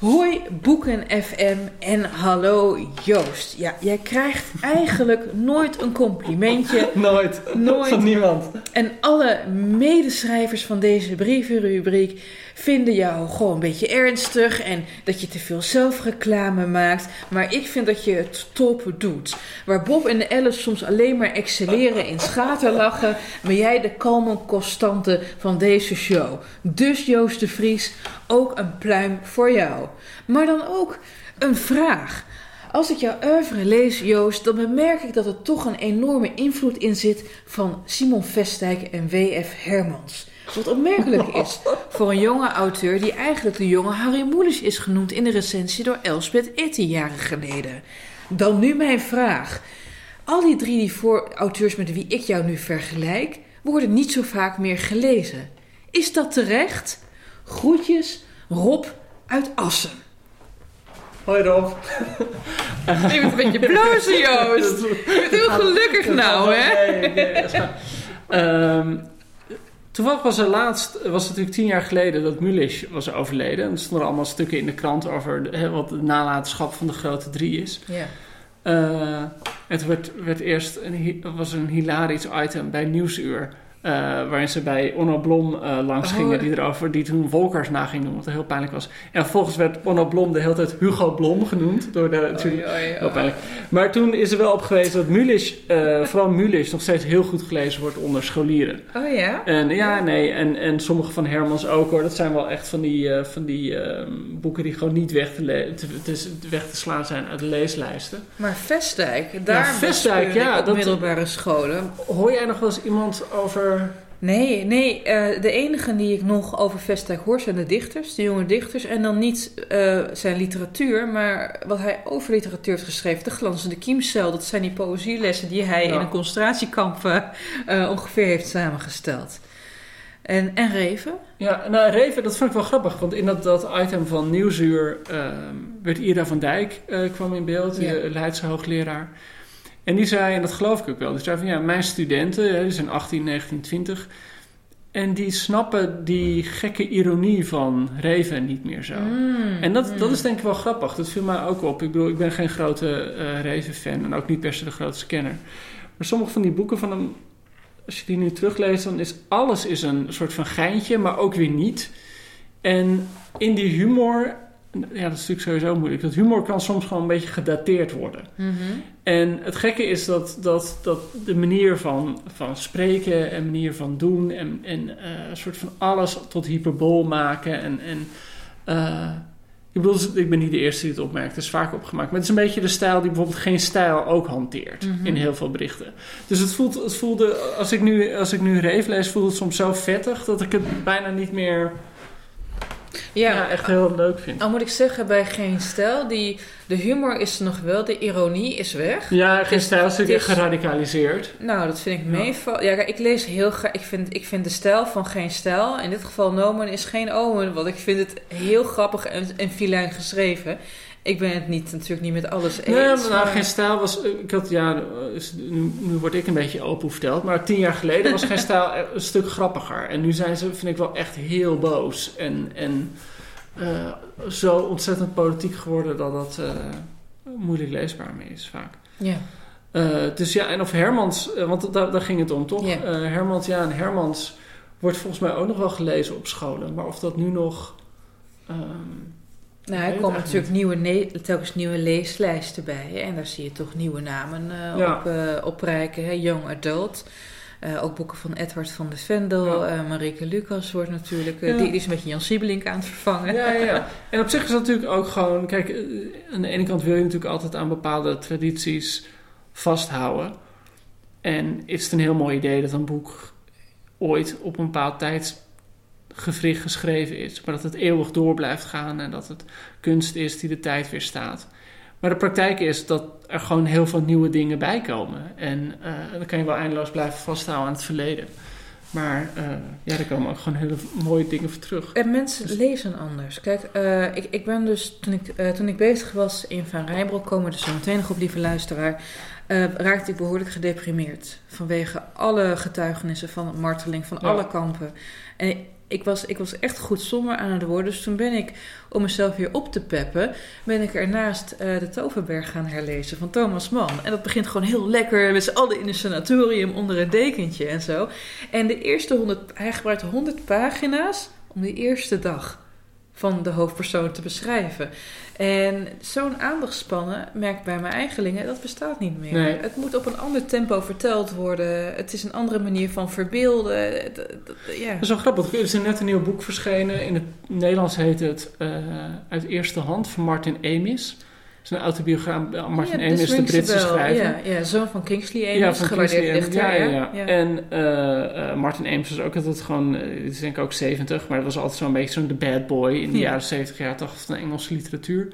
[SPEAKER 5] Hoi Boeken FM en hallo Joost. Ja, jij krijgt eigenlijk nooit een complimentje.
[SPEAKER 6] nooit.
[SPEAKER 5] Nooit.
[SPEAKER 6] Van niemand.
[SPEAKER 5] En alle medeschrijvers van deze brievenrubriek vinden jou gewoon een beetje ernstig en dat je te veel zelfreclame maakt. Maar ik vind dat je het top doet. Waar Bob en Alice soms alleen maar excelleren in schaterlachen, ben jij de kalme constante van deze show. Dus Joost de Vries, ook een pluim voor jou. Maar dan ook een vraag. Als ik jouw oeuvre lees, Joost, dan bemerk ik dat er toch een enorme invloed in zit van Simon Vestijk en W.F. Hermans. Wat opmerkelijk is voor een jonge auteur die eigenlijk de jonge Harry Moelis is genoemd in de recensie door Elspeth Etty jaren geleden. Dan nu mijn vraag. Al die drie die voor auteurs met wie ik jou nu vergelijk, worden niet zo vaak meer gelezen. Is dat terecht? Groetjes, Rob uit Assen.
[SPEAKER 6] Hoi Rob.
[SPEAKER 5] Je bent een beetje blozen, Joost. Je bent heel gelukkig nou, hè?
[SPEAKER 6] Nee, um, Toevallig was er laatst, was het natuurlijk tien jaar geleden dat Mulisch was overleden. En er stonden allemaal stukken in de krant over wat de nalatenschap van de grote drie is.
[SPEAKER 5] Ja.
[SPEAKER 6] Uh, het werd, werd eerst een, was een hilarisch item bij Nieuwsuur eh, waarin ze bij Onno Blom eh, langs
[SPEAKER 5] Oh.
[SPEAKER 6] gingen, die erover, die toen Wolkers na ging doen, wat heel pijnlijk was. En vervolgens werd Onno Blom de hele tijd Hugo Blom genoemd. Door de, natuurlijk, heel pijnlijk. Maar toen is er wel op geweest dat Mulisch, eh, vooral Mulisch, nog steeds heel goed gelezen wordt onder scholieren.
[SPEAKER 5] Oh ja?
[SPEAKER 6] En ja, nee, en, en sommige van Hermans ook hoor. Dat zijn wel echt van die, van die ehm, boeken die gewoon niet weg te, le- te, te- weg te slaan zijn uit de leeslijsten.
[SPEAKER 5] Maar Vestdijk, daar
[SPEAKER 6] Vestdijk, ja,
[SPEAKER 5] ik op
[SPEAKER 6] dat-
[SPEAKER 5] middelbare scholen.
[SPEAKER 6] Hoor jij nog wel eens iemand over...
[SPEAKER 5] Nee, nee eh, de enige die ik nog over Vestdijk hoor zijn de dichters, de jonge dichters. En dan niet eh, zijn literatuur, maar wat hij over literatuur heeft geschreven. De glanzende kiemcel, dat zijn die poëzielessen die hij
[SPEAKER 6] Ja.
[SPEAKER 5] in een concentratiekamp eh, ongeveer heeft samengesteld. En, en Reven?
[SPEAKER 6] Ja, nou, Reven, dat vond ik wel grappig. Want in dat, dat item van Nieuwsuur ehm, werd Ira van Dijk kwam in beeld,
[SPEAKER 5] Ja.
[SPEAKER 6] die Leidse hoogleraar. En die zei, en dat geloof ik ook wel, die zei van ja, mijn studenten, hè, die zijn 18, 19, 20... En die snappen die gekke ironie van Reven niet meer zo. En dat, dat is denk ik wel grappig. Dat viel mij ook op. Ik bedoel, ik ben geen grote eh Reven-fan en ook niet per se de grootste kenner. Maar sommige van die boeken van hem, als je die nu terugleest, dan is alles is een soort van geintje, maar ook weer niet. En in die humor, ja, dat is natuurlijk sowieso moeilijk. Dat humor kan soms gewoon een beetje gedateerd worden. En het gekke is dat, dat, dat de manier van, van spreken en manier van doen en, en eh, een soort van alles tot hyperbool maken. En, en eh, ik bedoel, ik ben niet de eerste die het opmerkt, het is vaak opgemaakt. Maar het is een beetje de stijl die bijvoorbeeld geen stijl ook hanteert in heel veel berichten. Dus het, voelt, het voelde, als ik, nu, als ik nu Reef lees, voelt het soms zo vettig dat ik het bijna niet meer
[SPEAKER 5] Ja,
[SPEAKER 6] ja, echt heel leuk vind.
[SPEAKER 5] al moet ik zeggen, bij Geen Stijl, die, de humor is er nog wel, de ironie is weg.
[SPEAKER 6] Ja, geen
[SPEAKER 5] is-
[SPEAKER 6] stijl is natuurlijk
[SPEAKER 5] is-
[SPEAKER 6] geradicaliseerd.
[SPEAKER 5] Nou, dat vind ik meeval. Ja, kijk, ik lees heel graag. Ik vind, ik vind de stijl van geen stijl. In dit geval Nomen is geen Omen. Want ik vind het heel grappig en, en filijn geschreven. Ik ben het niet, natuurlijk niet met alles eens.
[SPEAKER 6] Nee, maar nou,
[SPEAKER 5] maar-
[SPEAKER 6] geen stijl was. Ik had, ja, nu, nu word ik een beetje open verteld. Maar tien jaar geleden was geen stijl een stuk grappiger. En nu zijn ze, vind ik wel echt heel boos. En, en eh, zo ontzettend politiek geworden dat dat eh, moeilijk leesbaar mee is vaak.
[SPEAKER 5] Ja.
[SPEAKER 6] Eh, dus ja, en of Hermans, want daar, daar ging het om, toch?
[SPEAKER 5] Ja.
[SPEAKER 6] Hermans, ja, en Hermans wordt volgens mij ook nog wel gelezen op scholen. Maar of dat nu nog. ehm,
[SPEAKER 5] Nou, er komen natuurlijk nieuwe telkens nieuwe leeslijsten bij. En daar zie je toch nieuwe namen eh,
[SPEAKER 6] Ja.
[SPEAKER 5] op, eh oprijken. Hè? Young Adult. Eh, ook boeken van Edward van de Vendel.
[SPEAKER 6] Ja.
[SPEAKER 5] Marieke Lucas wordt natuurlijk...
[SPEAKER 6] Ja.
[SPEAKER 5] die, die is met Jan Siebelink aan het vervangen.
[SPEAKER 6] Ja, ja, ja. En op zich is dat natuurlijk ook gewoon... Kijk, aan de ene kant wil je natuurlijk altijd aan bepaalde tradities vasthouden. En is het een heel mooi idee dat een boek ooit op een bepaald tijdsgevricht geschreven is. Maar dat het eeuwig door blijft gaan en dat het kunst is die de tijd weerstaat. Maar de praktijk is dat er gewoon heel veel nieuwe dingen bij komen. En eh, dan kan je wel eindeloos blijven vasthouden aan het verleden. Maar eh, ja, er komen ook gewoon hele mooie dingen voor terug.
[SPEAKER 5] En mensen lezen anders. Kijk, eh, ik, ik ben dus toen ik, toen ik bezig was in Van Rijnbroek, komen dus zo meteen nog op, lieve luisteraar, raakte ik behoorlijk gedeprimeerd. Vanwege alle getuigenissen van marteling van
[SPEAKER 6] Ja.
[SPEAKER 5] alle kampen. En ik was, ik was echt goed somber aan het worden. Dus toen ben ik, om mezelf weer op te peppen, ben ik ernaast eh, de Toverberg gaan herlezen van Thomas Mann. En dat begint gewoon heel lekker met z'n allen in een sanatorium onder een dekentje en zo. En de eerste 100, hij gebruikt 100 pagina's om de eerste dag van de hoofdpersoon te beschrijven. En zo'n aandachtspannen, merk ik bij mijn eigenlingen, dat bestaat niet meer.
[SPEAKER 6] Nee.
[SPEAKER 5] Het moet op een ander tempo verteld worden. Het is een andere manier van verbeelden. Ja.
[SPEAKER 6] Dat is wel grappig. Er is net een nieuw boek verschenen. In het Nederlands heet het eh, Uit Eerste Hand van Martin Amis. Het een autobiograaf. Martin
[SPEAKER 5] Ja,
[SPEAKER 6] Amis is de Britse schrijver.
[SPEAKER 5] Ja, ja, zoon van Kingsley Amis,
[SPEAKER 6] Ja, van
[SPEAKER 5] gewaardeerd dichter.
[SPEAKER 6] Ja, ja. En eh, eh, Martin Amis was ook altijd gewoon, eh, dit is denk ik ook 70, maar dat was altijd zo'n beetje zo'n the bad boy in de
[SPEAKER 5] Ja.
[SPEAKER 6] jaren 70, jaren 80 van de Engelse literatuur.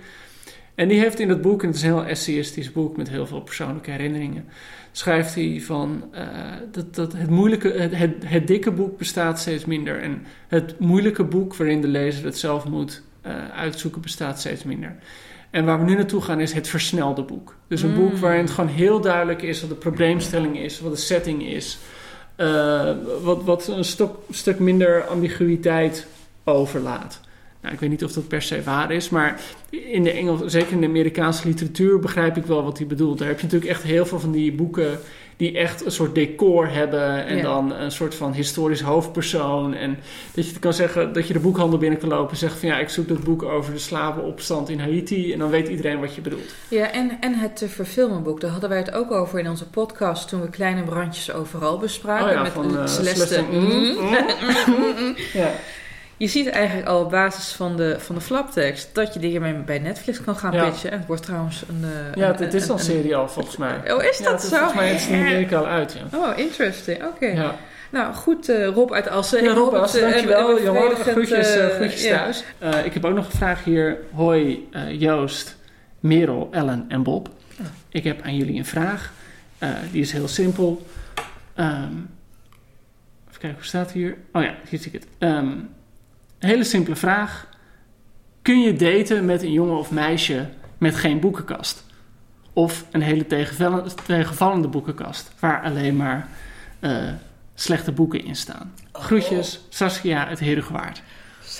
[SPEAKER 6] En die heeft in dat boek, en het is een heel essayistisch boek met heel veel persoonlijke herinneringen, schrijft hij van eh, dat, dat het moeilijke, het, het, het dikke boek bestaat steeds minder. En het moeilijke boek waarin de lezer het zelf moet eh, uitzoeken bestaat steeds minder. En waar we nu naartoe gaan is het versnelde boek. Dus een
[SPEAKER 5] Mm.
[SPEAKER 6] boek waarin het gewoon heel duidelijk is wat de probleemstelling is, wat de setting is. eh, wat, wat een stuk minder ambiguïteit overlaat. Nou, ik weet niet of dat per se waar is, maar in de Engels, zeker in de Amerikaanse literatuur, begrijp ik wel wat hij bedoelt. Daar heb je natuurlijk echt heel veel van die boeken die echt een soort decor hebben en
[SPEAKER 5] Ja.
[SPEAKER 6] dan een soort van historisch hoofdpersoon. En dat je kan zeggen dat je de boekhandel binnen kan lopen en zeggen van ja, ik zoek dat boek over de slavenopstand in Haiti en dan weet iedereen wat je bedoelt.
[SPEAKER 5] Ja, en, en het te verfilmen boek, daar hadden wij het ook over in onze podcast toen we kleine brandjes overal bespraken.
[SPEAKER 6] Oh ja,
[SPEAKER 5] met
[SPEAKER 6] van, eh,
[SPEAKER 5] Celeste.
[SPEAKER 6] Celeste.
[SPEAKER 5] Mhm.
[SPEAKER 6] Ja.
[SPEAKER 5] Je ziet eigenlijk al op basis van de, van de flaptekst dat je hiermee bij Netflix kan gaan
[SPEAKER 6] Ja.
[SPEAKER 5] pitchen. En het wordt trouwens een... eh,
[SPEAKER 6] Ja, het, is al
[SPEAKER 5] een-
[SPEAKER 6] serie al volgens mij.
[SPEAKER 5] Oh, is
[SPEAKER 6] Ja,
[SPEAKER 5] dat
[SPEAKER 6] is
[SPEAKER 5] zo?
[SPEAKER 6] Volgens mij is het in Amerika al uit, ja.
[SPEAKER 5] Oh, interesting. Oké.
[SPEAKER 6] Ja,
[SPEAKER 5] Nou, goed eh, Rob uit Assen.
[SPEAKER 6] ja
[SPEAKER 5] Ik
[SPEAKER 6] Rob,
[SPEAKER 5] hoop
[SPEAKER 6] As,
[SPEAKER 5] het, eh,
[SPEAKER 6] dankjewel.
[SPEAKER 5] bevredigend,
[SPEAKER 6] groetjes, eh, groetjes
[SPEAKER 5] ja.
[SPEAKER 6] thuis. Ik heb ook nog een vraag hier. Hoi Joost, Merel, Ellen en Bob.
[SPEAKER 5] Oh.
[SPEAKER 6] Ik heb aan jullie een vraag. Die is heel simpel. Ehm, even kijken, hoe staat hier? Oh ja, hier zie ik het. Ehm, een hele simpele vraag. Kun je daten met een jongen of meisje met geen boekenkast? Of een hele tegenvallende, boekenkast, waar alleen maar eh, slechte boeken in staan. Groetjes, Saskia uit Herengewaard.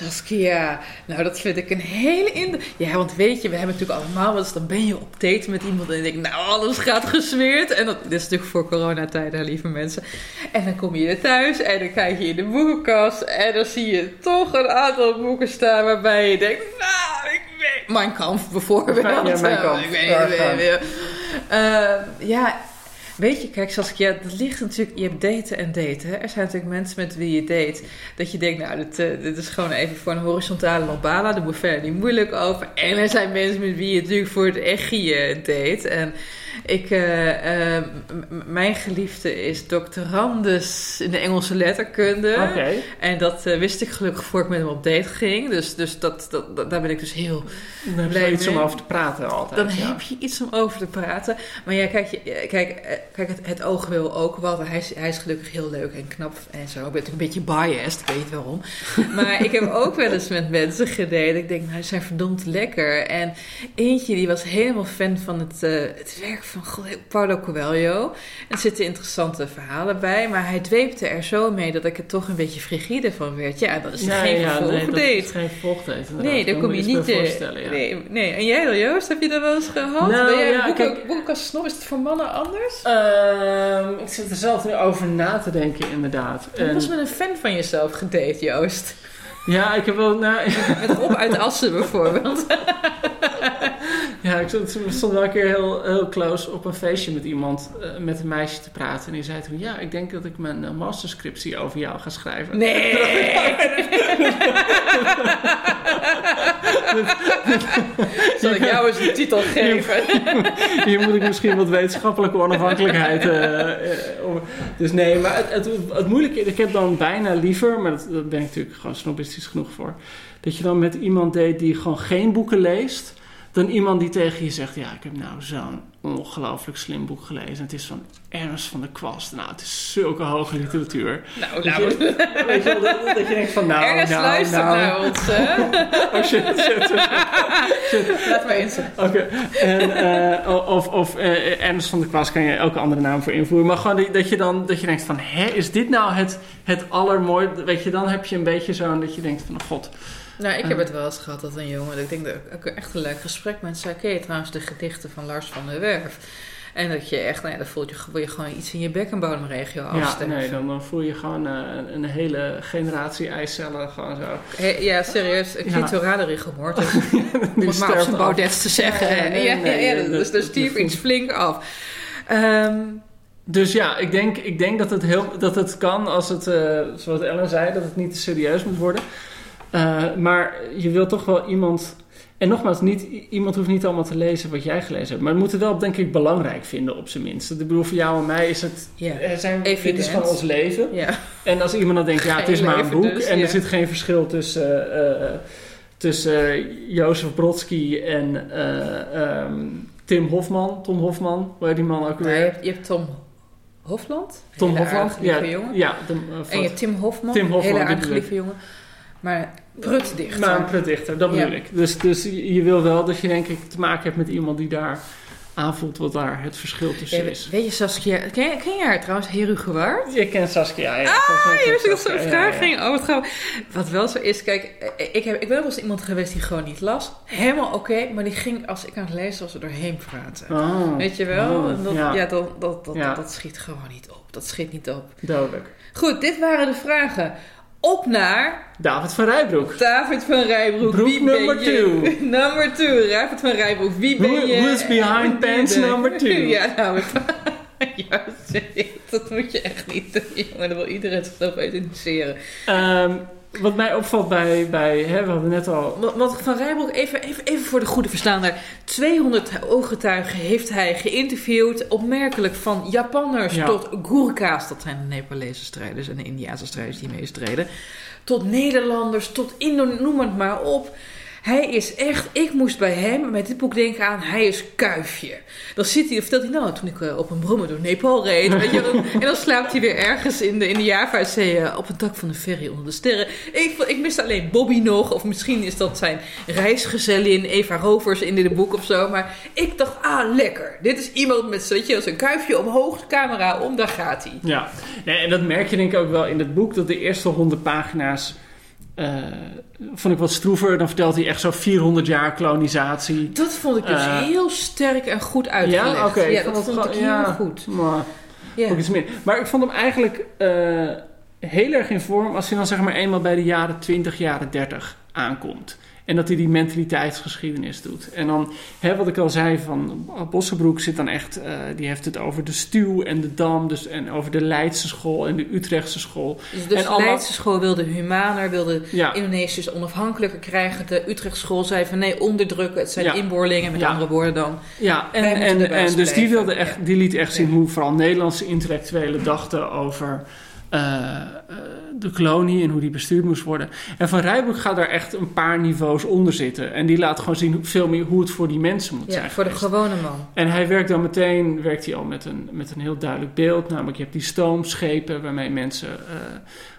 [SPEAKER 5] Saskia, nou dat vind ik een hele in. Ja, want weet je, we hebben natuurlijk allemaal wel eens, dan ben je op date met iemand en je denkt, nou alles gaat gesmeerd. En dat dit is natuurlijk voor coronatijden, lieve mensen. En dan kom je thuis en dan kijk je in de boekenkast en dan zie je toch een aantal boeken staan waarbij je denkt, nou, ik weet... Mijn Kampf bijvoorbeeld.
[SPEAKER 6] Ja, Mein Kampf.
[SPEAKER 5] Ik weet,
[SPEAKER 6] Ja,
[SPEAKER 5] ik weet,
[SPEAKER 6] gaan.
[SPEAKER 5] ik weet. Eh, ja, Weet je, kijk Saskia, dat ligt natuurlijk... Je hebt daten en daten. Er zijn natuurlijk mensen met wie je date... dat je denkt, nou, dit, eh, dit is gewoon even voor een horizontale lambala. Daar moet verder niet moeilijk over. En er zijn mensen met wie je natuurlijk voor het echtje date. En ik... eh, eh, mijn geliefde is doctorandus in de Engelse letterkunde. En dat eh, wist ik gelukkig voor ik met hem op date ging. Dus, dus dat, dat, dat- daar ben ik dus heel
[SPEAKER 6] Dan heb je
[SPEAKER 5] Blij
[SPEAKER 6] iets om over te praten altijd.
[SPEAKER 5] dan
[SPEAKER 6] ja.
[SPEAKER 5] heb je iets om over te praten. Maar ja, kijk, je, kijk, kijk het, het oog wil ook wat. Hij is, hij is gelukkig heel leuk en knap en zo. Ik ben natuurlijk een beetje biased, ik weet waarom. Maar ik heb ook wel eens met mensen gedate. Ik denk, nou, ze zijn verdomd lekker. En eentje die was helemaal fan van het, het werk van Paulo Coelho. Er zitten interessante verhalen bij. Maar hij dweepte er zo mee dat ik er toch een beetje frigide van werd. Ja, dat is
[SPEAKER 6] Ja,
[SPEAKER 5] geen
[SPEAKER 6] ja, nee, dat is geen vervolgdate.
[SPEAKER 5] Nee, daar kom je niet...
[SPEAKER 6] voorstellen, ja.
[SPEAKER 5] nee, nee. En jij dan, Joost? Heb je dat wel eens gehad?
[SPEAKER 6] Nou,
[SPEAKER 5] ben jij
[SPEAKER 6] ja,
[SPEAKER 5] boeken,
[SPEAKER 6] kijk-
[SPEAKER 5] boekenkastsnob? Is het voor mannen anders?
[SPEAKER 6] Ehm, ik zit er zelf nu over na te denken, inderdaad. En-
[SPEAKER 5] was met een fan van jezelf gedate, Joost.
[SPEAKER 6] ja, ik heb wel... Nou,
[SPEAKER 5] Met Rob uit Assen bijvoorbeeld.
[SPEAKER 6] ja, ik stond, we stonden wel een keer heel, heel close op een feestje met iemand, eh, met een meisje te praten. En die zei toen, ja, ik denk dat ik mijn uh, masterscriptie over jou ga schrijven.
[SPEAKER 5] Nee! Zal ik jou eens een titel geven?
[SPEAKER 6] Hier moet ik misschien wat wetenschappelijke onafhankelijkheid. eh, eh, om- dus nee, maar het, het, het moeilijke, ik heb dan bijna liever, maar dat, daar ben ik natuurlijk gewoon snobistisch genoeg voor. Dat je dan met iemand deed die gewoon geen boeken leest. Dan iemand die tegen je zegt: Ja, ik heb nou zo'n ongelooflijk slim boek gelezen. Het is van Ernst van der Kwast. Nou, het is zulke hoge literatuur.
[SPEAKER 5] Nou,
[SPEAKER 6] Dat je, weet je wel, dat, dat je denkt van nou,
[SPEAKER 5] Ernest
[SPEAKER 6] nou,
[SPEAKER 5] luistert
[SPEAKER 6] nou.
[SPEAKER 5] naar ons, hè?
[SPEAKER 6] Oh shit, shit, shit.
[SPEAKER 5] Laat maar eens.
[SPEAKER 6] Oké, en, eh, of, of eh, Ernst van der Kwast kan je elke andere naam voor invoeren. Maar gewoon die- dat je dan dat je denkt van, hè, is dit nou het, het allermooi? Weet je, dan heb je een beetje zo'n dat je denkt van, oh god.
[SPEAKER 5] Nou, ik heb het wel eens gehad dat een jongen, ik denk dat ik echt een leuk gesprek met zei, ken je trouwens de gedichten van Lars van der Werf? En dat je echt, nou ja, dan voel je, wil je gewoon iets in je bekkenbodemregio
[SPEAKER 6] Ja,
[SPEAKER 5] afsterven.
[SPEAKER 6] nee, dan, dan voel je gewoon eh, een, hele generatie eicellen gewoon zo.
[SPEAKER 5] Ja, serieus, een
[SPEAKER 6] Ja.
[SPEAKER 5] clitorale rigor mortis. Om het maar op zijn
[SPEAKER 6] af.
[SPEAKER 5] Baudets te zeggen.
[SPEAKER 6] Ja, nee,
[SPEAKER 5] Ja,
[SPEAKER 6] nee,
[SPEAKER 5] ja, ja,
[SPEAKER 6] dat-
[SPEAKER 5] dus er stief iets flink af. Ehm,
[SPEAKER 6] Dus ja, ik denk, ik denk dat, het heel, dat het kan als het, eh, zoals Ellen zei, dat het niet te serieus moet worden. Eh, maar je wil toch wel iemand. En nogmaals, niet, iemand hoeft niet allemaal te lezen wat jij gelezen hebt. Maar we moeten het wel, denk ik, belangrijk vinden op zijn minst. Ik bedoel, voor jou en mij is het.
[SPEAKER 5] ja.
[SPEAKER 6] Er zijn, dit gewoon ons leven.
[SPEAKER 5] ja.
[SPEAKER 6] En als iemand dan denkt, ja, het is
[SPEAKER 5] Geen
[SPEAKER 6] maar een boek.
[SPEAKER 5] dus,
[SPEAKER 6] en er zit geen verschil tussen, eh, eh, tussen eh, Jozef Brodsky en eh, ehm, Tim Hofman. Tom Hofman, hoe heet die man ook weer?
[SPEAKER 5] je, hebt, je hebt Tom Hofland.
[SPEAKER 6] Tom Hofland. Ja,
[SPEAKER 5] jongen.
[SPEAKER 6] ja de, eh,
[SPEAKER 5] En je
[SPEAKER 6] van-
[SPEAKER 5] hebt Tim Hofman.
[SPEAKER 6] Tim Hofman,
[SPEAKER 5] hele aardige lieve jongen. Maar prutdichter.
[SPEAKER 6] Maar een prutdichter, dat bedoel
[SPEAKER 5] Ja.
[SPEAKER 6] ik. Dus, dus je wil wel dat je denk ik te maken hebt met iemand die daar aanvoelt wat daar het verschil tussen
[SPEAKER 5] Ja,
[SPEAKER 6] is.
[SPEAKER 5] weet je Saskia, ken, je- ken je haar trouwens, Heru Gewaard?
[SPEAKER 6] Je kent Saskia, ja.
[SPEAKER 5] Ah, je wist dat zo'n vraag ging. Oh, wat grappig. Wat wel zo is, kijk, eh, ik, heb, ik ben ook wel eens iemand geweest die gewoon niet las. Helemaal oké, maar die ging als ik aan het lezen was er doorheen praten.
[SPEAKER 6] Oh,
[SPEAKER 5] Weet je wel?
[SPEAKER 6] Oh,
[SPEAKER 5] dat,
[SPEAKER 6] ja.
[SPEAKER 5] ja, dat, dat, dat, dat schiet gewoon niet op. Dat schiet niet op.
[SPEAKER 6] duidelijk.
[SPEAKER 5] Goed, dit waren de vragen. Op naar
[SPEAKER 6] David van Rijbroek.
[SPEAKER 5] David van Rijbroek.
[SPEAKER 6] Broek
[SPEAKER 5] Wie
[SPEAKER 6] number
[SPEAKER 5] ben je?
[SPEAKER 6] two.
[SPEAKER 5] number two. David van Rijbroek. Wie ben
[SPEAKER 6] Who-
[SPEAKER 5] je?
[SPEAKER 6] who's behind pants number two?
[SPEAKER 5] ja, nou, juist. Dat moet je echt niet doen, jongen. Dat wil iedereen zichzelf identificeren.
[SPEAKER 6] Ehm, wat mij opvalt bij, bij hè, we hadden net al...
[SPEAKER 5] Wat- Wat Van Rijbroek, even, even, even voor de goede verstaander. 200 ooggetuigen heeft hij geïnterviewd. Opmerkelijk van Japanners
[SPEAKER 6] Ja.
[SPEAKER 5] tot Gurkha's. Dat zijn de Nepalese strijders en de Indiase strijders die meestreden. Tot Nederlanders, tot Indo, noem het maar op. Hij is echt, ik moest bij hem met dit boek denken aan, hij is kuifje. Dan zit hij, vertelt hij, nou, toen ik eh, op een brommer door Nepal reed. En dan slaapt hij weer ergens in de, in de Java-zee eh, op het dak van de ferry onder de sterren. Ik, ik mis alleen Bobby nog, of misschien is dat zijn reisgezellin Eva Rovers in dit boek of zo. Maar ik dacht, ah, lekker. Dit is iemand met weet je, kuifje omhoog, camera om, daar gaat hij.
[SPEAKER 6] Ja, en dat merk je denk ik ook wel in het boek, dat de eerste 100 pagina's eh, vond ik wat stroever. Dan vertelt hij echt zo 400 jaar kolonisatie.
[SPEAKER 5] Dat vond ik dus
[SPEAKER 6] Eh,
[SPEAKER 5] heel sterk en goed uitgelegd.
[SPEAKER 6] Ja, ik
[SPEAKER 5] dat vond ik heel
[SPEAKER 6] ja,
[SPEAKER 5] goed.
[SPEAKER 6] Maar, ook iets meer. maar ik vond hem eigenlijk eh, heel erg in vorm als hij dan zeg maar eenmaal bij de jaren 20, jaren 30 aankomt. En dat hij die mentaliteitsgeschiedenis doet. En dan, hè, wat ik al zei, van Bossenbroek zit dan echt, eh, die heeft het over de Stuw en de Dam, dus, en over de Leidse school en de Utrechtse school.
[SPEAKER 5] Dus, dus
[SPEAKER 6] En
[SPEAKER 5] de
[SPEAKER 6] allemaal-
[SPEAKER 5] Leidse school wilde humaner, wilde
[SPEAKER 6] Ja.
[SPEAKER 5] Indonesiërs onafhankelijker krijgen. De Utrecht school zei van nee, onderdrukken. Het zijn
[SPEAKER 6] Ja.
[SPEAKER 5] inboorlingen, met
[SPEAKER 6] Ja.
[SPEAKER 5] andere woorden dan.
[SPEAKER 6] Ja, en, en, en dus die, wilde echt, die liet echt zien hoe vooral Nederlandse intellectuelen dachten over eh, eh, de kolonie en hoe die bestuurd moest worden. En Van Rijbroek gaat daar echt een paar niveaus onder zitten. En die laat gewoon zien hoe- veel meer hoe het voor die mensen moet
[SPEAKER 5] Ja,
[SPEAKER 6] zijn.
[SPEAKER 5] voor de gewone man.
[SPEAKER 6] En hij werkt dan meteen werkt hij al met een, met een heel duidelijk beeld. Namelijk, je hebt die stoomschepen waarmee mensen eh,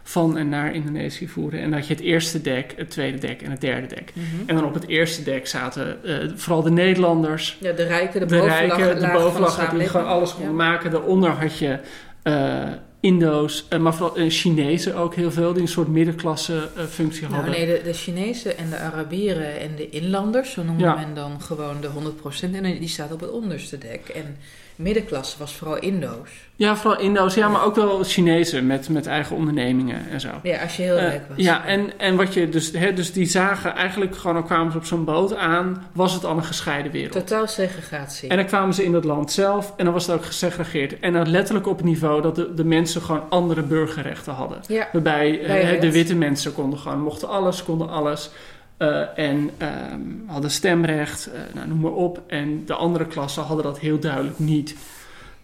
[SPEAKER 6] van en naar Indonesië voeren. En dan had je het eerste dek, het tweede dek en het derde dek.
[SPEAKER 5] Mhm.
[SPEAKER 6] En dan op het eerste dek zaten vooral de Nederlanders
[SPEAKER 5] Ja, de rijken, de,
[SPEAKER 6] de
[SPEAKER 5] bovenlaag,
[SPEAKER 6] rijken, de bovenlag, die gewoon alles konden
[SPEAKER 5] Ja.
[SPEAKER 6] maken. Daaronder had je Indo's, eh, maar vooral eh, Chinezen ook heel veel, die een soort middenklasse eh, functie
[SPEAKER 5] Nou,
[SPEAKER 6] hadden.
[SPEAKER 5] nee, de, de Chinezen en de Arabieren en de inlanders, zo noemde
[SPEAKER 6] Ja.
[SPEAKER 5] men dan gewoon de 100%. En die staat op het onderste dek. En middenklasse was vooral Indo's.
[SPEAKER 6] Ja, vooral Indo's, ja, maar ook wel Chinezen met, met eigen ondernemingen en zo.
[SPEAKER 5] Ja, als je heel
[SPEAKER 6] Eh,
[SPEAKER 5] rijk was.
[SPEAKER 6] ja, en, en wat je dus, hè, dus die zagen eigenlijk gewoon, al kwamen ze op zo'n boot aan, was het al een gescheiden wereld.
[SPEAKER 5] Totaal segregatie.
[SPEAKER 6] En dan kwamen ze in dat land zelf en dan was het ook gesegregeerd. En dan letterlijk op het niveau dat de, de mensen gewoon andere burgerrechten hadden.
[SPEAKER 5] ja,
[SPEAKER 6] Waarbij eh, de witte mensen konden gewoon, mochten alles, konden alles. Eh, en ehm, hadden stemrecht, eh, nou, noem maar op. En de andere klassen hadden dat heel duidelijk niet.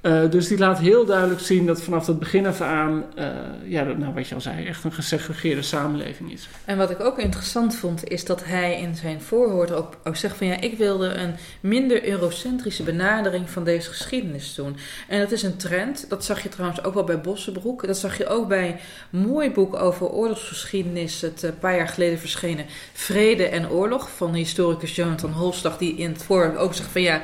[SPEAKER 6] Eh, dus die laat heel duidelijk zien dat vanaf het begin af aan, eh, ja, nou, wat je al zei, echt een gesegregeerde samenleving is.
[SPEAKER 5] En wat ik ook interessant vond, is dat hij in zijn voorwoord ook, zegt van ja, ik wilde een minder eurocentrische benadering van deze geschiedenis doen. En dat is een trend. Dat zag je trouwens ook wel bij Bossenbroek. Dat zag je ook bij mooi boek over oorlogsgeschiedenis, het een paar jaar geleden verschenen Vrede en Oorlog van historicus Jonathan Holslag, die in het voorwoord ook zegt van ja,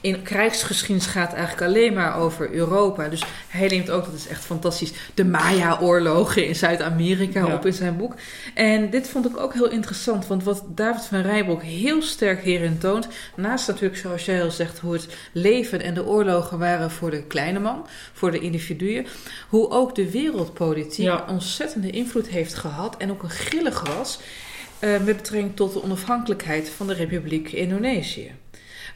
[SPEAKER 5] in krijgsgeschiedenis gaat eigenlijk alleen maar over Europa. Dus hij neemt ook, dat is echt fantastisch, de Maya-oorlogen in Zuid-Amerika
[SPEAKER 6] Ja.
[SPEAKER 5] op in zijn boek. En dit vond ik ook heel interessant, want wat David van Rijbroek heel sterk hierin toont, naast natuurlijk zoals jij al zegt, hoe het leven en de oorlogen waren voor de kleine man, voor de individuen, hoe ook de wereldpolitiek
[SPEAKER 6] Ja.
[SPEAKER 5] ontzettende invloed heeft gehad en ook een grillig was eh, met betrekking tot de onafhankelijkheid van de Republiek Indonesië.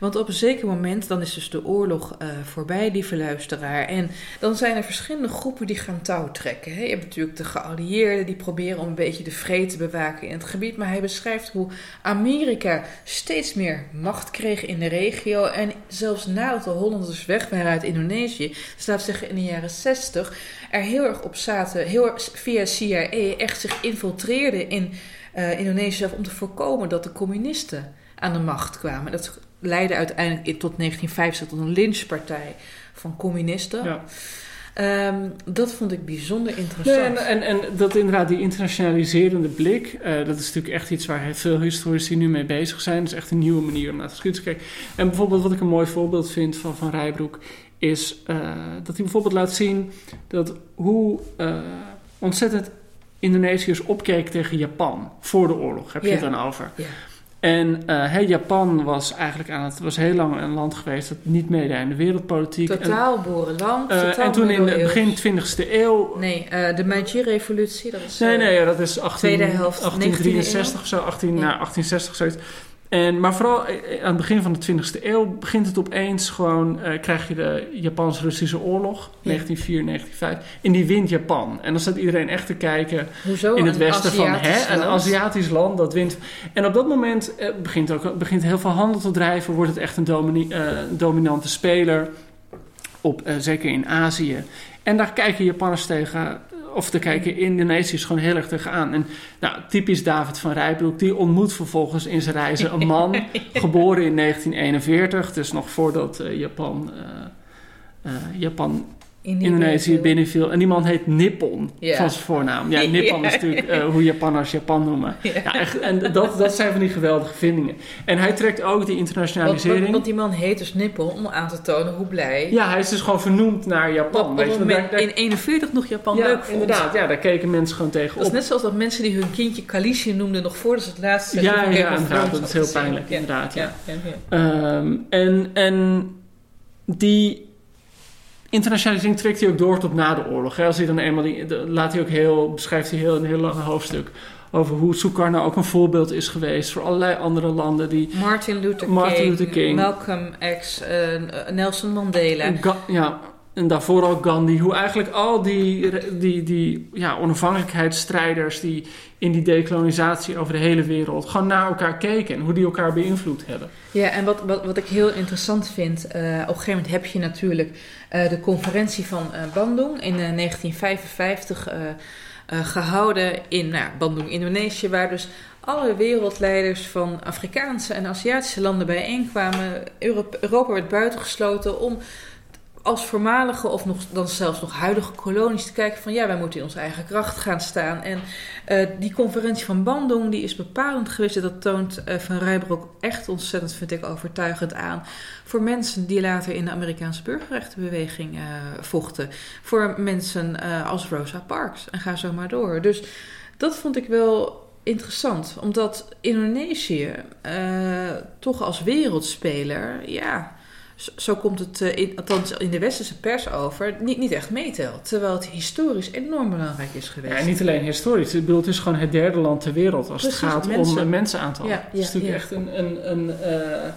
[SPEAKER 5] Want op een zeker moment, dan is dus de oorlog eh, voorbij, lieve luisteraar. En dan zijn er verschillende groepen die gaan touwtrekken. Hè. Je hebt natuurlijk de geallieerden, die proberen om een beetje de vrede te bewaken in het gebied. Maar hij beschrijft hoe Amerika steeds meer macht kreeg in de regio. En zelfs nadat de Hollanders weg waren uit Indonesië, dus laten we zeggen in de jaren 60, er heel erg op zaten, heel erg via CIA, echt zich infiltreerden in eh, Indonesië om te voorkomen dat de communisten aan de macht kwamen. Dat leidde uiteindelijk in- tot 1950 tot een lynchpartij van communisten.
[SPEAKER 6] Ja.
[SPEAKER 5] Ehm, dat vond ik bijzonder
[SPEAKER 6] Nee,
[SPEAKER 5] interessant.
[SPEAKER 6] en, en, en dat inderdaad, die internationaliserende blik, eh, dat is natuurlijk echt iets waar veel historici nu mee bezig zijn. Dat is echt een nieuwe manier om naar de geschiedenis te kijken. En bijvoorbeeld wat ik een mooi voorbeeld vind van Van Rijbroek, is eh, dat hij bijvoorbeeld laat zien dat hoe eh, ontzettend Indonesiërs opkeken tegen Japan voor de oorlog. Heb je het dan over?
[SPEAKER 5] Ja.
[SPEAKER 6] En eh, Japan was eigenlijk aan het was heel lang een land geweest dat niet meedeed aan de wereldpolitiek.
[SPEAKER 5] Totaal boerenland.
[SPEAKER 6] eh,
[SPEAKER 5] totaal
[SPEAKER 6] en toen in
[SPEAKER 5] middeleeuws.
[SPEAKER 6] begin 20e eeuw
[SPEAKER 5] Nee, eh, de Meiji-revolutie, dat is...
[SPEAKER 6] Nee,
[SPEAKER 5] eh,
[SPEAKER 6] nee, ja, dat is 18,
[SPEAKER 5] tweede helft,
[SPEAKER 6] 1863 of zo, 18,
[SPEAKER 5] Ja.
[SPEAKER 6] nou, 1860 zoiets. En, maar vooral eh, aan het begin van de 20e eeuw begint het opeens gewoon, eh, krijg je de Japans-Russische oorlog, 1904, 1905. En die wint Japan. En dan staat iedereen echt te kijken
[SPEAKER 5] Hoezo?
[SPEAKER 6] in het
[SPEAKER 5] Een
[SPEAKER 6] westen van, hè, een? Aziatisch land dat wint. En op dat moment eh, begint, ook, begint heel veel handel te drijven, wordt het echt een domini- eh, dominante speler, op, eh, zeker in Azië. En daar kijken Japanners tegen, of daar kijken Indonesiërs gewoon heel erg tegenaan. En nou, typisch David van Rijbroek, die ontmoet vervolgens in zijn reizen een man, geboren in 1941, dus nog voordat eh, Japan, eh, eh, Japan Indonesië binnenviel. En die man heet Nippon
[SPEAKER 5] Ja.
[SPEAKER 6] van zijn voornaam. Ja, Nippon
[SPEAKER 5] Ja.
[SPEAKER 6] is natuurlijk eh, hoe Japanners Japan noemen.
[SPEAKER 5] Ja.
[SPEAKER 6] Ja, echt, en dat, dat zijn van die geweldige vindingen. En hij trekt ook die internationalisering.
[SPEAKER 5] want, want die man heet dus Nippon om aan te tonen hoe blij...
[SPEAKER 6] ja, hij is dus gewoon vernoemd naar Japan.
[SPEAKER 5] op
[SPEAKER 6] weet je, daar- daar-
[SPEAKER 5] in 41 nog Japan
[SPEAKER 6] ja,
[SPEAKER 5] leuk vond.
[SPEAKER 6] inderdaad. Ja, daar keken mensen gewoon tegen
[SPEAKER 5] Dat is
[SPEAKER 6] op.
[SPEAKER 5] net zoals dat mensen die hun kindje Kalishi noemden nog voordat ze het laatste
[SPEAKER 6] Ja, ja,
[SPEAKER 5] of
[SPEAKER 6] inderdaad. Dat is heel pijnlijk,
[SPEAKER 5] Ja,
[SPEAKER 6] inderdaad. Ja.
[SPEAKER 5] Ja, ja, ja.
[SPEAKER 6] Ehm, en, en die internationalisering trekt hij ook door tot na de oorlog. Hè. Als hij dan eenmaal die, laat hij ook heel, beschrijft hij heel een heel lang hoofdstuk over hoe Sukarno ook een voorbeeld is geweest voor allerlei andere landen die
[SPEAKER 5] Martin Luther
[SPEAKER 6] Martin
[SPEAKER 5] King,
[SPEAKER 6] Luther King.
[SPEAKER 5] Malcolm X, eh, Nelson Mandela.
[SPEAKER 6] Ga- ja, en daarvoor ook Gandhi. Hoe eigenlijk al die, die, die ja, onafhankelijkheidsstrijders die in die decolonisatie over de hele wereld gewoon naar elkaar keken en hoe die elkaar beïnvloed hebben.
[SPEAKER 5] Ja, en wat, wat, wat ik heel interessant vind, eh, op een gegeven moment heb je natuurlijk eh, de conferentie van eh, Bandung in eh, 1955 eh, eh, gehouden in nou, Bandung, Indonesië, waar dus alle wereldleiders van Afrikaanse en Aziatische landen bijeenkwamen. Europa werd buitengesloten om als voormalige of nog, dan zelfs nog huidige kolonies te kijken van ja, wij moeten in onze eigen kracht gaan staan. En eh, die conferentie van Bandung die is bepalend geweest. En dat toont eh, Van Rijbroek echt ontzettend, vind ik, overtuigend aan. Voor mensen die later in de Amerikaanse burgerrechtenbeweging eh, vochten. Voor mensen als Rosa Parks. En ga zo maar door. Dus dat vond ik wel interessant. Omdat Indonesië toch als wereldspeler, ja... Zo, komt het, eh, in, althans in de westerse pers over, niet, niet echt meetelt. Terwijl het historisch enorm belangrijk is geweest.
[SPEAKER 6] Ja, en niet alleen historisch. Ik bedoel, het is gewoon het derde land ter wereld als
[SPEAKER 5] Precies,
[SPEAKER 6] het gaat
[SPEAKER 5] mensen.
[SPEAKER 6] om een mensenaantal.
[SPEAKER 5] Ja,
[SPEAKER 6] het is
[SPEAKER 5] ja,
[SPEAKER 6] natuurlijk
[SPEAKER 5] ja.
[SPEAKER 6] echt een... een, een eh,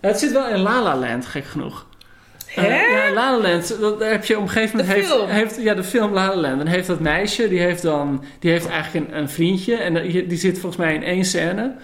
[SPEAKER 6] het zit wel in La La Land, gek genoeg.
[SPEAKER 5] Hè?
[SPEAKER 6] Eh, ja, La La Land, dat, daar heb je op een gegeven moment...
[SPEAKER 5] De
[SPEAKER 6] heeft,
[SPEAKER 5] film.
[SPEAKER 6] heeft, ja, de film La La Land. Dan heeft dat meisje, die heeft dan... Die heeft eigenlijk een, een vriendje. En die, die zit volgens mij in één scène.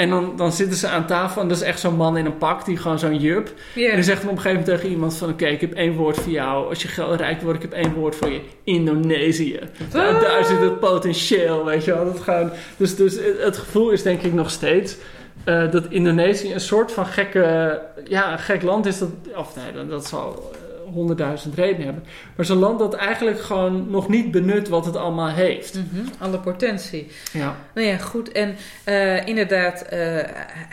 [SPEAKER 6] En dan, dan zitten ze aan tafel en dat is echt zo'n man in een pak, die gewoon zo'n jup. En die zegt dan op een gegeven moment tegen iemand van... Oké, ik heb één woord voor jou. Als je geld rijk wordt, ik heb één woord voor je. Indonesië. Nou, daar zit het potentieel, weet je wel. Dat gewoon, dus, dus het, gevoel is denk ik nog steeds... eh, dat Indonesië een soort van gekke... Ja, gek land is. Dat, of nee, dat, dat zal honderdduizend redenen hebben. Maar zo'n land dat eigenlijk gewoon nog niet benut wat het allemaal heeft.
[SPEAKER 5] Mhm, alle potentie.
[SPEAKER 6] Ja.
[SPEAKER 5] Nou ja, goed. En eh, inderdaad, eh,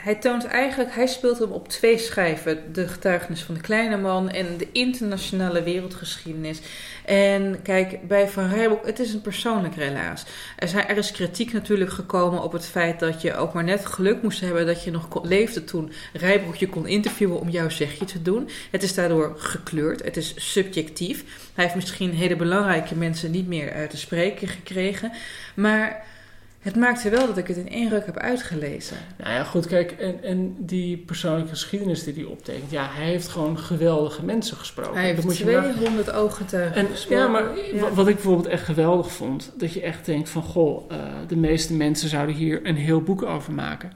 [SPEAKER 5] hij toont eigenlijk, hij speelt hem op twee schijven. De getuigenis van de kleine man en de internationale wereldgeschiedenis. En kijk, bij Van Rijbroek, het is een persoonlijk relaas. Er, zijn, er is kritiek natuurlijk gekomen op het feit dat je ook maar net geluk moest hebben dat je nog leefde toen Rijbroek je kon interviewen om jouw zegje te doen. Het is daardoor gekleurd, het is subjectief. Hij heeft misschien hele belangrijke mensen niet meer eh, te spreken gekregen. Maar het maakte wel dat ik het in één ruk heb uitgelezen.
[SPEAKER 6] Nou ja, goed, kijk, en, en die persoonlijke geschiedenis die hij optekent, ja, hij heeft gewoon geweldige mensen gesproken.
[SPEAKER 5] Hij
[SPEAKER 6] Dat
[SPEAKER 5] heeft
[SPEAKER 6] moet je nagaan.
[SPEAKER 5] 200 ooggetuigen
[SPEAKER 6] En,
[SPEAKER 5] gesproken.
[SPEAKER 6] ja, maar
[SPEAKER 5] Ja.
[SPEAKER 6] wat ik bijvoorbeeld echt geweldig vond, dat je echt denkt van, goh, eh, de meeste mensen zouden hier een heel boek over maken.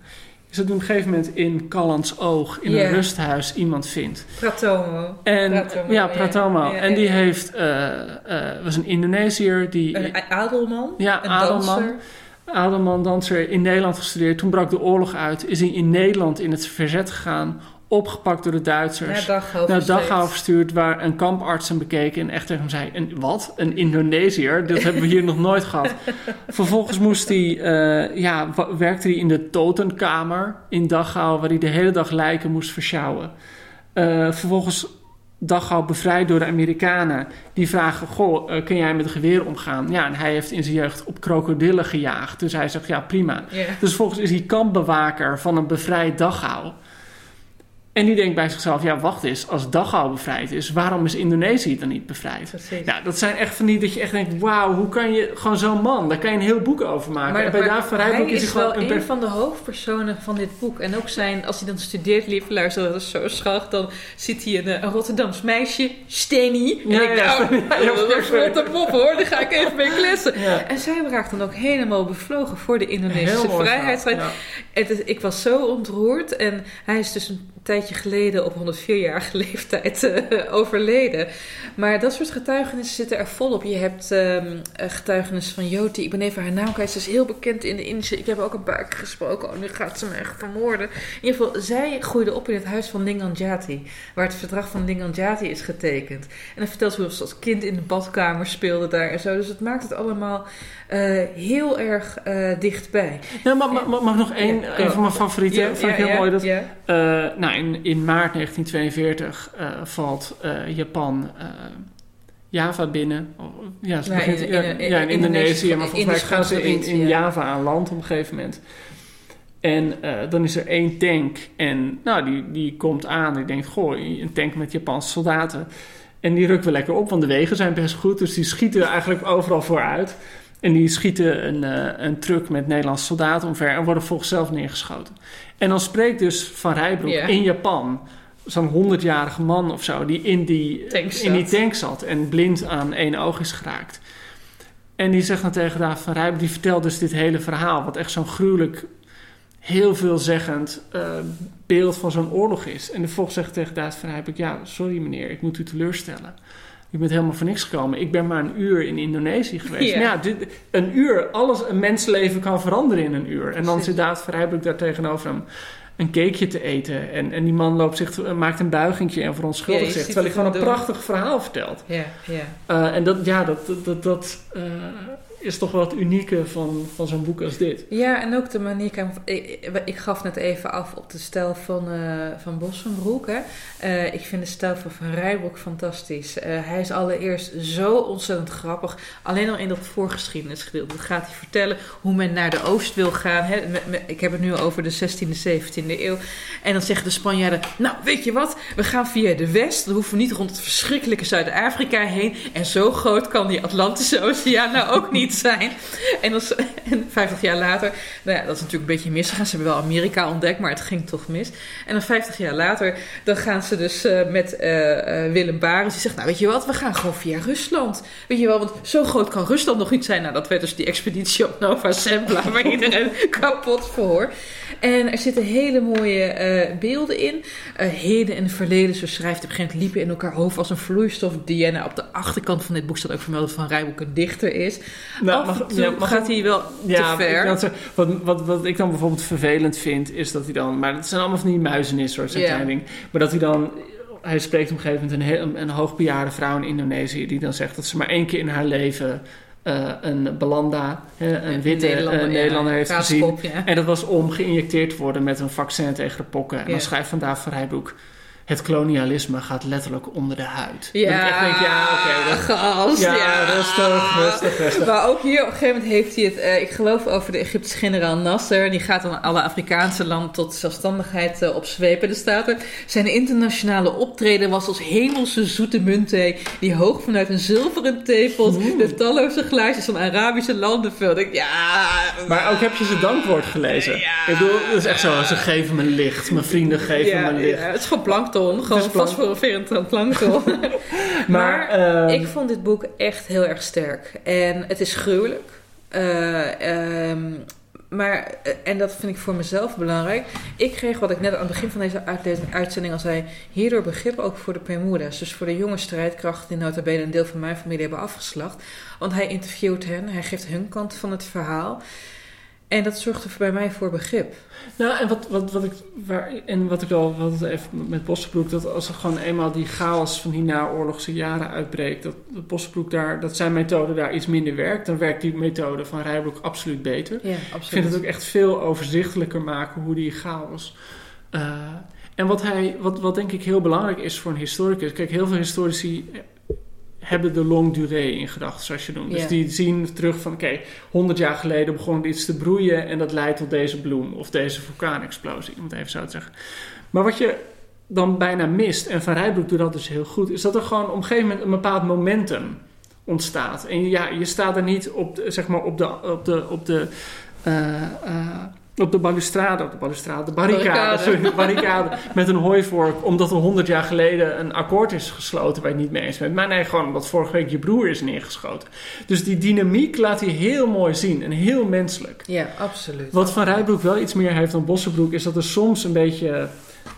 [SPEAKER 6] Is dat op een gegeven moment in Callans Oog, in een rusthuis, iemand vindt.
[SPEAKER 5] Pratomo.
[SPEAKER 6] En,
[SPEAKER 5] Pratomo,
[SPEAKER 6] ja. Pratomo.
[SPEAKER 5] Ja,
[SPEAKER 6] en die
[SPEAKER 5] ja.
[SPEAKER 6] heeft, eh, was een Indonesiër die...
[SPEAKER 5] Een adelman.
[SPEAKER 6] Ja,
[SPEAKER 5] een
[SPEAKER 6] adelman.
[SPEAKER 5] danser.
[SPEAKER 6] Adelman danser in Nederland gestudeerd. Toen brak de oorlog uit. Is hij in Nederland in het verzet gegaan opgepakt door de Duitsers.
[SPEAKER 5] Naar Dachau
[SPEAKER 6] naar
[SPEAKER 5] verstuurd.
[SPEAKER 6] Dachau verstuurd, waar een kamparts hem bekeken en echt tegen hem zei: een, Wat? Een Indonesiër? Dat hebben we hier nog nooit gehad. Vervolgens moest hij, eh, ja, werkte hij in de totenkamer in Dachau, waar hij de hele dag lijken moest versjouwen. Eh, vervolgens Dachau bevrijd door de Amerikanen. Die vragen: Goh, eh, kun jij met een geweer omgaan? Ja, en hij heeft in zijn jeugd op krokodillen gejaagd. Dus hij zegt: Ja, prima. Dus vervolgens is hij kampbewaker van een bevrijd Dachau. En die denkt bij zichzelf, ja wacht eens, als Dachau bevrijd is, waarom is Indonesië dan niet bevrijd?
[SPEAKER 5] Precies.
[SPEAKER 6] Nou, dat zijn echt van die dat je echt denkt, wauw, hoe kan je, gewoon zo'n man, daar kan je een heel boek over maken. en bij David van Rijbroek
[SPEAKER 5] hij
[SPEAKER 6] is
[SPEAKER 5] is wel
[SPEAKER 6] een
[SPEAKER 5] een van de hoofdpersonen van dit boek. En ook zijn, als hij dan studeert, lieve luisteraar, dat is zo schattig. Dan ziet hij een, een Rotterdams meisje, Steny. En
[SPEAKER 6] Ja,
[SPEAKER 5] ik
[SPEAKER 6] ja,
[SPEAKER 5] dacht,
[SPEAKER 6] ja, ja,
[SPEAKER 5] dat is een vlotte pop hoor, daar ga ik even mee kletsen. En zij raakt dan ook helemaal bevlogen voor de Indonesische vrijheidsstrijd. ik was zo ontroerd. En hij is dus een tijdje geleden op 104-jarige leeftijd eh, overleden. Maar dat soort getuigenissen zitten er volop. Je hebt eh, getuigenis van Joti. Ik ben even haar naam kwijt. Ze is heel bekend in de Indische. Ik heb ook een paar keer gesproken. Oh, nu gaat ze me echt vermoorden. In ieder geval, zij groeide op in het huis van Linganjati. Waar het verdrag van Linganjati is getekend. En dan vertelt ze hoe ze als kind in de badkamer speelde daar en zo. Dus het maakt het allemaal eh, heel erg eh, dichtbij.
[SPEAKER 6] Ja, mag, mag, mag nog één,
[SPEAKER 5] Ja,
[SPEAKER 6] een van mijn favorieten, vond ik heel mooi. Dat,
[SPEAKER 5] ja.
[SPEAKER 6] Nou, in, in maart 1942 eh, valt eh, Japan eh, Java binnen. Oh, Ja, ze
[SPEAKER 5] Ja,
[SPEAKER 6] begint,
[SPEAKER 5] in-
[SPEAKER 6] ja,
[SPEAKER 5] in-
[SPEAKER 6] ja, in
[SPEAKER 5] in
[SPEAKER 6] Indonesië, maar volgens mij gaan ze in. Java aan land op een gegeven moment. En dan is er één tank en nou, die, die komt aan. Ik denk, goh, een tank met Japanse soldaten. En die rukken we lekker op, want de wegen zijn best goed. Dus die schieten eigenlijk overal vooruit. En die schieten een, eh, een truck met Nederlandse soldaten omver en worden volgens zelf neergeschoten. En dan spreekt dus Van Rijbroek in Japan, zo'n 100-jarige man of zo, die in die
[SPEAKER 5] Tank
[SPEAKER 6] in die
[SPEAKER 5] zat.
[SPEAKER 6] tank zat en blind aan één oog is geraakt. En die zegt dan tegen David van Rijbroek, die vertelt dus dit hele verhaal, wat echt zo'n gruwelijk, heel veelzeggend eh, beeld van zo'n oorlog is. En vervolgens zegt tegen David van Rijbroek, ja, sorry meneer, ik moet u teleurstellen. Je bent helemaal voor niks gekomen. Ik ben maar een uur in Indonesië geweest.
[SPEAKER 5] Ja.
[SPEAKER 6] Dit, een uur, alles, een mensenleven kan veranderen in een uur. En dan zit van Rijbroek daar tegenover hem een cakeje te eten. En, en die man loopt zich, maakt een buigingje en verontschuldigt
[SPEAKER 5] Ja, je
[SPEAKER 6] zich. Terwijl hij gewoon een
[SPEAKER 5] doen.
[SPEAKER 6] prachtig verhaal vertelt.
[SPEAKER 5] Ja, ja.
[SPEAKER 6] Eh, en dat, ja, dat, dat, dat, dat, eh, is toch wel het unieke van, van zo'n boek als dit.
[SPEAKER 5] Ja, en ook de manier. Ik, ik gaf net even af op de stijl van, eh van Bossenbroek. Hè. Eh, ik vind de stijl van Van Rijbroek fantastisch. Eh, hij is allereerst zo ontzettend grappig. Alleen al in dat voorgeschiedenisgedeelte gaat hij vertellen hoe men naar de oost wil gaan. Hè. Ik heb het nu over de 16e, 17e eeuw. En dan zeggen de Spanjaarden: Nou, weet je wat? We gaan via de west. Dan hoeven we niet rond het verschrikkelijke Zuid-Afrika heen. En zo groot kan die Atlantische Oceaan nou ook niet zijn. En, als, en 50 jaar later, nou ja, dat is natuurlijk een beetje misgegaan. Ze hebben wel Amerika ontdekt, maar het ging toch mis. En dan 50 jaar later, dan gaan ze dus eh, met eh, eh, Willem Barens. Die zegt, nou weet je wat, we gaan gewoon via Rusland. Weet je wel, want zo groot kan Rusland nog niet zijn. Nou, dat werd dus die expeditie op Nova Zembla, waar iedereen kapot voor. En er zitten hele mooie eh, beelden in. Eh, heden en verleden, zo schrijft op een gegeven moment, liepen in elkaar hoofd als een vloeistof. En op de achterkant van dit boek staat ook vermeld dat Van Rijboek een dichter is.
[SPEAKER 6] Nou,
[SPEAKER 5] Af
[SPEAKER 6] mag-
[SPEAKER 5] en toe
[SPEAKER 6] ja, mag
[SPEAKER 5] gaat hij wel
[SPEAKER 6] Ja,
[SPEAKER 5] te ver.
[SPEAKER 6] zeggen, wat, wat, wat ik dan bijvoorbeeld vervelend vind, is dat hij dan... Maar het zijn allemaal van die
[SPEAKER 5] Ja.
[SPEAKER 6] kleine dingen. Maar dat hij dan... Hij spreekt op een gegeven moment een, heel, een hoogbejaarde vrouw in Indonesië... die dan zegt dat ze maar één keer in haar leven... eh, een Belanda, hè, een witte Nederlander,
[SPEAKER 5] ja,
[SPEAKER 6] Nederlander heeft gezien.
[SPEAKER 5] Ja.
[SPEAKER 6] En dat was om geïnjecteerd te worden met een vaccin tegen de pokken. En dan schrijft vandaag van Rijboek... Het kolonialisme gaat letterlijk onder de huid.
[SPEAKER 5] Ja,
[SPEAKER 6] Dat ik echt denk, ja, oké. dat-
[SPEAKER 5] gast,
[SPEAKER 6] ja,
[SPEAKER 5] ja.
[SPEAKER 6] rustig, rustig, rustig.
[SPEAKER 5] Maar ook hier op een gegeven moment heeft hij het, eh, ik geloof over de Egyptische generaal Nasser. Die gaat dan alle Afrikaanse landen tot zelfstandigheid eh, opzwepen. Staat er, zijn internationale optreden was als hemelse zoete muntthee. Die hoog vanuit een zilveren theepot de talloze glaasjes van Arabische landen vulde. Ik, Ja,
[SPEAKER 6] Maar ook heb je zijn dankwoord gelezen. Ik bedoel, het is echt zo, ze geven me licht. Mijn vrienden geven
[SPEAKER 5] ja,
[SPEAKER 6] me licht.
[SPEAKER 5] ja, het is gewoon plankton. Gewoon
[SPEAKER 6] is plank-
[SPEAKER 5] fosforoferend plankton.
[SPEAKER 6] Maar,
[SPEAKER 5] Maar
[SPEAKER 6] ehm,
[SPEAKER 5] ik vond dit boek echt heel erg sterk. En het is gruwelijk. Eh, ehm, maar, eh, en dat vind ik voor mezelf belangrijk. Ik kreeg, wat ik net aan het begin van deze uitzending al zei, hierdoor begrip ook voor de Bermuda's. Dus voor de jonge strijdkrachten die nota bene een deel van mijn familie hebben afgeslacht. Want hij interviewt hen, hij geeft hun kant van het verhaal. En dat zorgde bij mij voor begrip.
[SPEAKER 6] Nou, en wat, wat, wat, ik, waar, en wat ik al wat even met Bossenbroek, dat als er gewoon eenmaal die chaos van die naoorlogse jaren uitbreekt, dat, dat Bossenbroek daar, dat zijn methode daar iets minder werkt, dan werkt die methode van Rijbroek absoluut beter.
[SPEAKER 5] Ja,
[SPEAKER 6] Ik vind het ook echt veel overzichtelijker maken hoe die chaos. eh, en wat, hij, wat, wat denk ik heel belangrijk is voor een historicus. Kijk, heel veel historici hebben de longue durée in gedachten, zoals je noemt. Dus die zien terug van, oké, 100 jaar geleden begon iets te broeien en dat leidt tot deze bloem of deze vulkaanexplosie, om het even zo te zeggen. Maar wat je dan bijna mist, en Van Rijbroek doet dat dus heel goed, is dat er gewoon op een gegeven moment een bepaald momentum ontstaat. En ja, je staat er niet op, de, zeg maar, op de, op de, op de, eh, eh, op de balustrade, op de balustrade, de barricade,
[SPEAKER 5] Barricade.
[SPEAKER 6] sorry, de barricade met een hooivork, omdat er honderd jaar geleden een akkoord is gesloten waar je niet mee eens bent. Maar nee, gewoon omdat vorige week je broer is neergeschoten. Dus die dynamiek laat hij heel mooi zien en heel menselijk.
[SPEAKER 5] Ja, absoluut.
[SPEAKER 6] Wat Van Rijbroek wel iets meer heeft dan Bossenbroek, is dat er soms een beetje,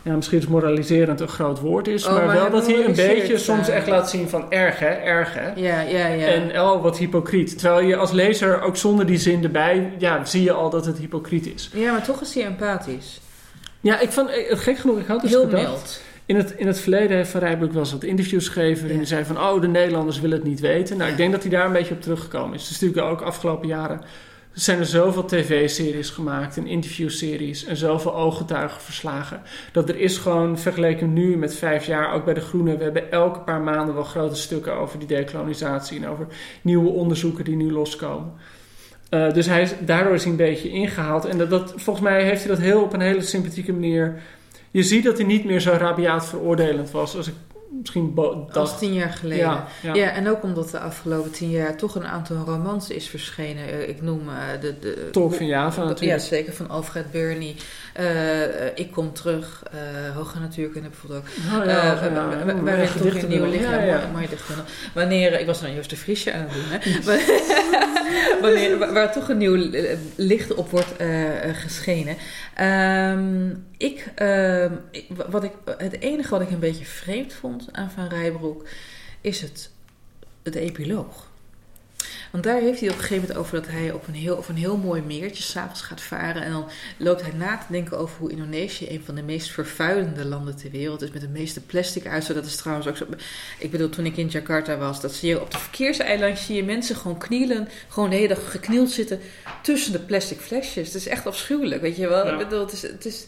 [SPEAKER 6] ja, misschien is moraliserend een groot woord is,
[SPEAKER 5] Oh,
[SPEAKER 6] maar,
[SPEAKER 5] maar
[SPEAKER 6] wel dat hij een beetje soms
[SPEAKER 5] eh.
[SPEAKER 6] echt laat zien van erg hè, erg hè.
[SPEAKER 5] Ja, ja, ja.
[SPEAKER 6] En oh, wat hypocriet. Terwijl je als lezer ook zonder die zin erbij, ja, zie je al dat het hypocriet is.
[SPEAKER 5] ja, maar toch is hij empathisch.
[SPEAKER 6] Ja, ik vond, eh, gek genoeg, ik had dus
[SPEAKER 5] Heel
[SPEAKER 6] gedacht,
[SPEAKER 5] mild.
[SPEAKER 6] in het, in het verleden heeft Van Rijbroek wel eens wat interviews gegeven. waarin
[SPEAKER 5] Ja.
[SPEAKER 6] hij zei van, oh, de Nederlanders willen het niet weten. Nou, ik denk dat hij daar een beetje op teruggekomen is. Het is natuurlijk ook afgelopen jaren zijn er zoveel tv-series gemaakt en interviewseries en zoveel ooggetuigenverslagen. Dat er is gewoon, vergeleken nu met vijf jaar, ook bij De Groene, we hebben elke paar maanden wel grote stukken over die dekolonisatie en over nieuwe onderzoeken die nu loskomen. Eh, dus hij is, daardoor is hij een beetje ingehaald. En dat, dat, volgens mij heeft hij dat heel op een hele sympathieke manier. Je ziet dat hij niet meer zo rabiaat veroordelend was als ik misschien bo-
[SPEAKER 5] Als tien jaar geleden.
[SPEAKER 6] Ja, ja.
[SPEAKER 5] Ja, en ook omdat de afgelopen tien jaar toch een aantal romans is verschenen. Eh, Ik noem eh, de... de
[SPEAKER 6] Tolk van Java
[SPEAKER 5] Ja,
[SPEAKER 6] natuurlijk.
[SPEAKER 5] zeker. Van Alfred Burney. Eh, ik kom terug. eh Hoge Natuurkunde bijvoorbeeld ook.
[SPEAKER 6] Oh,
[SPEAKER 5] Eh,
[SPEAKER 6] ja,
[SPEAKER 5] wa-
[SPEAKER 6] ja, ja,
[SPEAKER 5] waarin toch een nieuw
[SPEAKER 6] wel.
[SPEAKER 5] licht...
[SPEAKER 6] Ja,
[SPEAKER 5] Ja,
[SPEAKER 6] ja.
[SPEAKER 5] dichtbundel. Wanneer... Ik was dan Joost de Friesje aan het doen, hè. Wanneer, waar, waar toch een nieuw licht op wordt geschenen. Ehm, ik, ehm, ik- wat ik, het enige wat ik een beetje vreemd vond aan Van Rijbroek... is het, het epiloog. Want daar heeft hij op een gegeven moment over dat hij op een heel, op een heel mooi meertje s'avonds gaat varen. En dan loopt hij na te denken over hoe Indonesië een van de meest vervuilende landen ter wereld is. Met de meeste plastic uitstoot. Dat is trouwens ook zo. Ik bedoel, toen ik in Jakarta was, dat zie je op de verkeerseiland zie je mensen gewoon knielen. Gewoon de hele dag geknield zitten tussen de plastic flesjes. Het is echt afschuwelijk, weet je wel.
[SPEAKER 6] Ja.
[SPEAKER 5] Ik bedoel, het is... Het is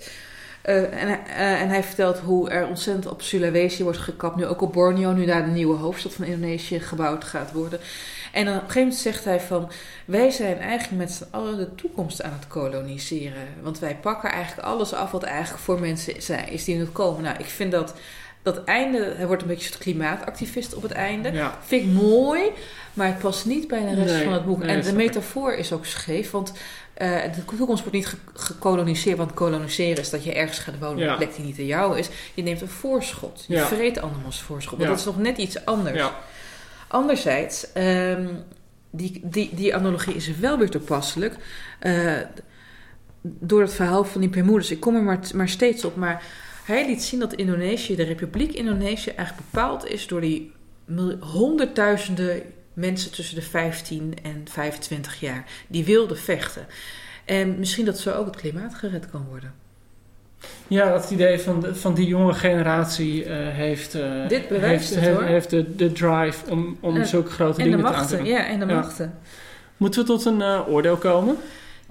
[SPEAKER 5] eh, en, hij- eh, en hij vertelt hoe er ontzettend op Sulawesi wordt gekapt. Nu ook op Borneo, nu daar de nieuwe hoofdstad van Indonesië gebouwd gaat worden. En dan op een gegeven moment zegt hij van... wij zijn eigenlijk met z'n allen de toekomst aan het koloniseren. Want wij pakken eigenlijk alles af wat eigenlijk voor mensen zijn, is die nu komen. Nou, ik vind dat... Dat einde, hij wordt een beetje een klimaatactivist op het einde.
[SPEAKER 6] Ja.
[SPEAKER 5] Vind ik mooi, maar het past niet bij de rest
[SPEAKER 6] Nee,
[SPEAKER 5] van het boek.
[SPEAKER 6] nee,
[SPEAKER 5] en de metafoor is ook scheef, want eh, de toekomst wordt niet ge- gekoloniseerd. Want koloniseren is dat je ergens gaat wonen op
[SPEAKER 6] Ja.
[SPEAKER 5] een plek die niet aan jou is. Je neemt een voorschot. Je
[SPEAKER 6] Ja.
[SPEAKER 5] vreet andermans voorschot.
[SPEAKER 6] Ja.
[SPEAKER 5] dat is nog net iets anders.
[SPEAKER 6] Ja.
[SPEAKER 5] Anderzijds, ehm, die, die, die analogie is wel weer toepasselijk. eh, door het verhaal van die Bermudes. Ik kom er maar, maar steeds op. Maar hij liet zien dat Indonesië, de Republiek Indonesië, eigenlijk bepaald is door die honderdduizenden mensen tussen de 15 en 25 jaar. Die wilden vechten. En misschien dat zo ook het klimaat gered kan worden.
[SPEAKER 6] Ja, dat idee van, de, van die jonge generatie eh, heeft, eh,
[SPEAKER 5] Dit
[SPEAKER 6] heeft,
[SPEAKER 5] het,
[SPEAKER 6] he- heeft de, de drive om, om
[SPEAKER 5] En-
[SPEAKER 6] zulke grote dingen te
[SPEAKER 5] machten,
[SPEAKER 6] aandoen.
[SPEAKER 5] ja, en de
[SPEAKER 6] Ja.
[SPEAKER 5] machten.
[SPEAKER 6] Moeten we tot een eh, oordeel komen?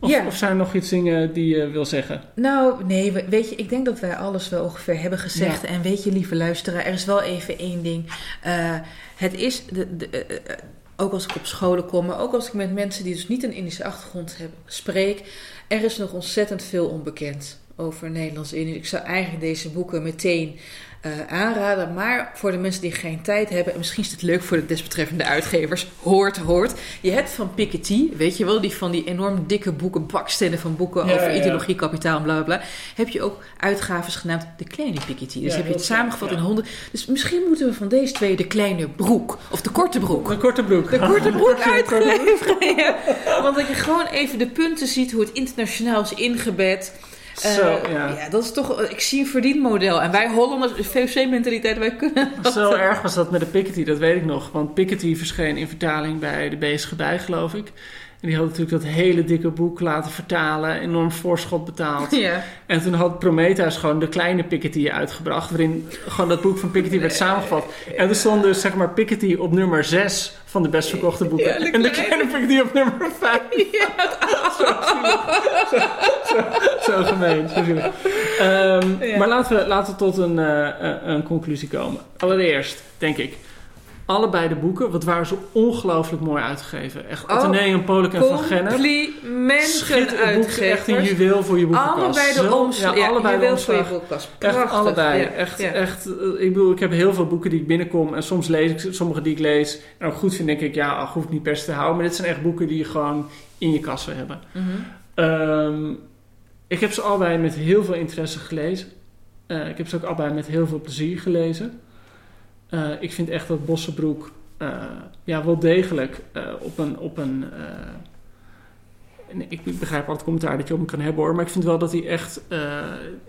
[SPEAKER 6] Of,
[SPEAKER 5] Ja.
[SPEAKER 6] of zijn er nog iets dingen die je wil zeggen?
[SPEAKER 5] Nou, nee, we- weet je, ik denk dat wij alles wel ongeveer hebben gezegd. En weet je, lieve luisteraar, er is wel even één ding. Eh, het is, de, de, eh, eh, ook als ik op scholen kom, maar ook als ik met mensen die dus niet een Indische achtergrond hebben, spreek, er is nog ontzettend veel onbekend over Nederlands-Indië. Ik zou eigenlijk deze boeken meteen eh, aanraden, maar voor de mensen die geen tijd hebben, en misschien is het leuk voor de desbetreffende uitgevers, hoort, hoort. Je hebt van Piketty, weet je wel, die van die enorm dikke boeken, bakstenen van boeken
[SPEAKER 6] Ja,
[SPEAKER 5] over
[SPEAKER 6] ja, ja.
[SPEAKER 5] ideologie, kapitaal en bla bla bla. Heb je ook uitgaves genaamd De Kleine Piketty. Dus heb je het samengevat in honderd. Dus misschien moeten we van deze twee de kleine broek, of de korte broek.
[SPEAKER 6] Een korte broek.
[SPEAKER 5] De korte broek uitgeven. Want dat je gewoon even de punten ziet hoe het internationaal is ingebed. Eh,
[SPEAKER 6] Zo, ja.
[SPEAKER 5] dat is toch. Ik zie een verdienmodel. En wij Hollanders, de VOC-mentaliteit, wij kunnen. dat.
[SPEAKER 6] Zo erg was dat met de Piketty, dat weet ik nog. Want Piketty verscheen in vertaling bij de Bezige Bij, geloof ik. En die had natuurlijk dat hele dikke boek laten vertalen, enorm voorschot betaald.
[SPEAKER 5] Ja.
[SPEAKER 6] En toen had Prometheus gewoon de kleine Piketty uitgebracht, waarin gewoon dat boek van Piketty werd samengevat. En er stond dus zeg maar Piketty op nummer 6 van de best verkochte boeken.
[SPEAKER 5] Ja, de
[SPEAKER 6] en de
[SPEAKER 5] kleine-
[SPEAKER 6] Piketty op nummer 5. zo, zo, zo gemeen. Zo zielig. Ehm,
[SPEAKER 5] Ja.
[SPEAKER 6] Maar laten we, laten we tot een, eh, een conclusie komen. Allereerst, denk ik, allebei de boeken, wat waren ze ongelooflijk mooi uitgegeven. Echt,
[SPEAKER 5] Oh,
[SPEAKER 6] Atheneum, Polak en Van Gennep.
[SPEAKER 5] Complimenten
[SPEAKER 6] Schitterend boek, echt een juweel voor je boekenkast.
[SPEAKER 5] Allebei de omslag.
[SPEAKER 6] Ja,
[SPEAKER 5] Ja,
[SPEAKER 6] allebei de
[SPEAKER 5] voor je.
[SPEAKER 6] Echt
[SPEAKER 5] Prachtig.
[SPEAKER 6] allebei.
[SPEAKER 5] Ja,
[SPEAKER 6] Echt, echt. eh, Ik bedoel, ik heb heel veel boeken die ik binnenkom en soms lees ik sommige die ik lees en ook goed vind, denk ik, ja, hoef ik niet per se te houden. Maar dit zijn echt boeken die je gewoon in je kast wil hebben.
[SPEAKER 5] Mhm.
[SPEAKER 6] Ehm, ik heb ze allebei met heel veel interesse gelezen. Eh, ik heb ze ook allebei met heel veel plezier gelezen. Eh, ik vind echt dat Bossenbroek eh, ja, wel degelijk eh, op een. Op een en ik begrijp al het commentaar dat je op hem kan hebben hoor. Maar ik vind wel dat hij echt.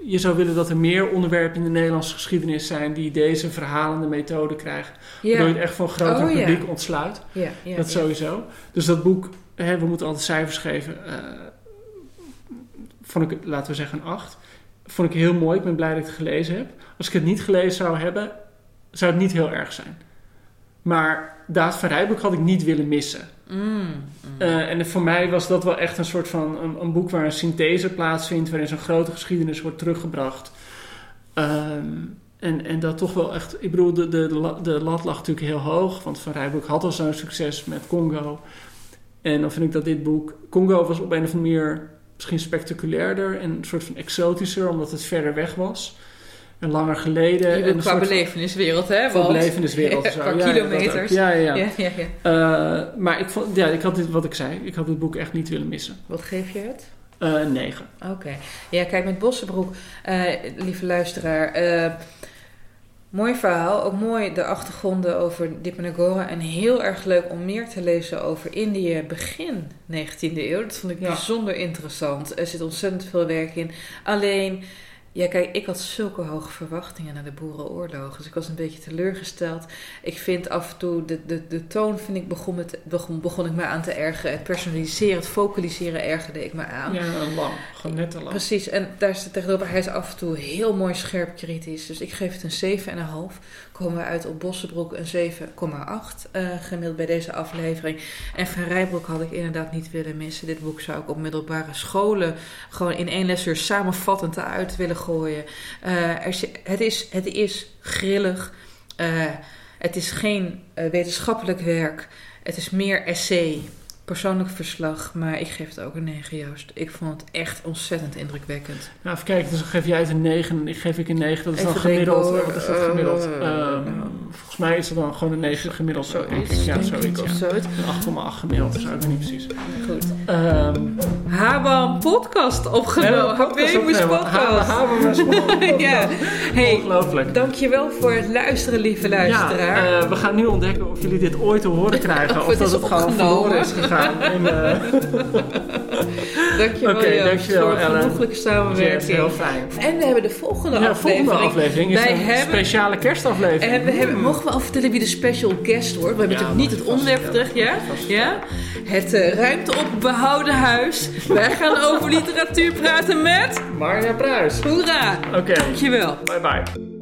[SPEAKER 6] je zou willen dat er meer onderwerpen in de Nederlandse geschiedenis zijn. die deze verhalende methode krijgen. Waardoor je
[SPEAKER 5] Ja,
[SPEAKER 6] het echt van groter
[SPEAKER 5] Oh, ja.
[SPEAKER 6] publiek ontsluit.
[SPEAKER 5] ja, ja.
[SPEAKER 6] Dat
[SPEAKER 5] ja.
[SPEAKER 6] sowieso. Dus dat boek, hè, we moeten altijd cijfers geven. vond ik, laten we zeggen, een 8. Vond ik heel mooi. Ik ben blij dat ik het gelezen heb. Als ik het niet gelezen zou hebben, zou het niet heel erg zijn. Maar Daad van Rijboek had ik niet willen missen.
[SPEAKER 5] Mm, mm.
[SPEAKER 6] Eh, en voor mij was dat wel echt een soort van een, een boek waar een synthese plaatsvindt, waarin zo'n grote geschiedenis wordt teruggebracht. Ehm, en, en dat toch wel echt, ik bedoel, de, de, de, de lat lag natuurlijk heel hoog, want Van Rijbroek had al zo'n succes met Congo. En dan vind ik dat dit boek, Congo was op een of andere manier misschien spectaculairder en een soort van exotischer, omdat het verder weg was. En langer geleden. En een
[SPEAKER 5] qua beleveniswereld, hè? Want-
[SPEAKER 6] beleveniswereld. zo.
[SPEAKER 5] Qua
[SPEAKER 6] Ja,
[SPEAKER 5] kilometers.
[SPEAKER 6] Ja, ja, ja.
[SPEAKER 5] ja, ja.
[SPEAKER 6] Eh, maar ik, vond, ja, ik had dit, wat ik zei, ik had dit boek echt niet willen missen.
[SPEAKER 5] Wat geef je het?
[SPEAKER 6] Eh, een 9.
[SPEAKER 5] Oké. Ja, kijk, met Bossenbroek, eh, lieve luisteraar. eh, mooi verhaal. Ook mooi de achtergronden over Dipanagora. En heel erg leuk om meer te lezen over Indië begin 19e eeuw. Dat vond ik bijzonder interessant. Er zit ontzettend veel werk in. Alleen, ja, kijk, ik had zulke hoge verwachtingen naar de boerenoorlog. Dus ik was een beetje teleurgesteld. Ik vind af en toe, de, de, de toon vind ik, begon, met, begon, begon ik me aan te ergeren. Het personaliseren, het focaliseren ergerde ik me aan.
[SPEAKER 6] Ja, lang. Gewoon net te lang.
[SPEAKER 5] Precies, en daar zit tegenover, hij is af en toe heel mooi scherp kritisch. Dus ik geef het een 7,5. Komen we uit op Bossenbroek een 7,8 eh, gemiddeld bij deze aflevering. En Van Rijbroek had ik inderdaad niet willen missen. Dit boek zou ik op middelbare scholen gewoon in één lesuur samenvattend uit willen gooien. Eh, het, is, het is grillig. Eh, het is geen wetenschappelijk werk. Het is meer essay, persoonlijk verslag. Maar ik geef het ook een 9, Joost. Ik vond het echt ontzettend indrukwekkend.
[SPEAKER 6] Nou, even kijken, dus dan geef jij het een 9 en ik geef ik een 9. Dat is dan
[SPEAKER 5] Even
[SPEAKER 6] gemiddeld.
[SPEAKER 5] denken, hoor.
[SPEAKER 6] Wat is dat gemiddeld?
[SPEAKER 5] Eh,
[SPEAKER 6] Ehm, volgens mij is het dan gewoon een 9 gemiddeld.
[SPEAKER 5] Zoiets,
[SPEAKER 6] Ja,
[SPEAKER 5] denk ik,
[SPEAKER 6] zoiets.
[SPEAKER 5] of
[SPEAKER 6] Ja.
[SPEAKER 5] zoiets.
[SPEAKER 6] Een 8,8 gemiddeld, dat zou ik niet precies.
[SPEAKER 5] Goed.
[SPEAKER 6] Ehm
[SPEAKER 5] Habam podcast opgenomen. Habemus podcast. ja. Hey,
[SPEAKER 6] Ongelooflijk.
[SPEAKER 5] dankjewel voor het luisteren, lieve luisteraar.
[SPEAKER 6] Ja, eh, we gaan nu ontdekken of jullie dit ooit te horen krijgen.
[SPEAKER 5] Of
[SPEAKER 6] Of,
[SPEAKER 5] het
[SPEAKER 6] dat
[SPEAKER 5] is
[SPEAKER 6] het gewoon verloren is gegaan. En, eh,
[SPEAKER 5] dankjewel, Joost,
[SPEAKER 6] dankjewel,
[SPEAKER 5] voor
[SPEAKER 6] Ellen.
[SPEAKER 5] genoeglijke
[SPEAKER 6] yes,
[SPEAKER 5] samenwerking.
[SPEAKER 6] heel fijn.
[SPEAKER 5] en we hebben de volgende
[SPEAKER 6] Ja,
[SPEAKER 5] aflevering.
[SPEAKER 6] volgende aflevering is
[SPEAKER 5] Wij
[SPEAKER 6] een
[SPEAKER 5] hebben-
[SPEAKER 6] speciale kerstaflevering.
[SPEAKER 5] En we hebben, mogen we al vertellen wie de special guest wordt? We hebben natuurlijk niet het onderwerp terug, ja? Ja? Het eh, ruimte op behouden huis. Wij gaan over literatuur praten met...
[SPEAKER 6] Marja Pruis.
[SPEAKER 5] Hoera!
[SPEAKER 6] Oké,
[SPEAKER 5] Dankjewel.
[SPEAKER 6] bye bye.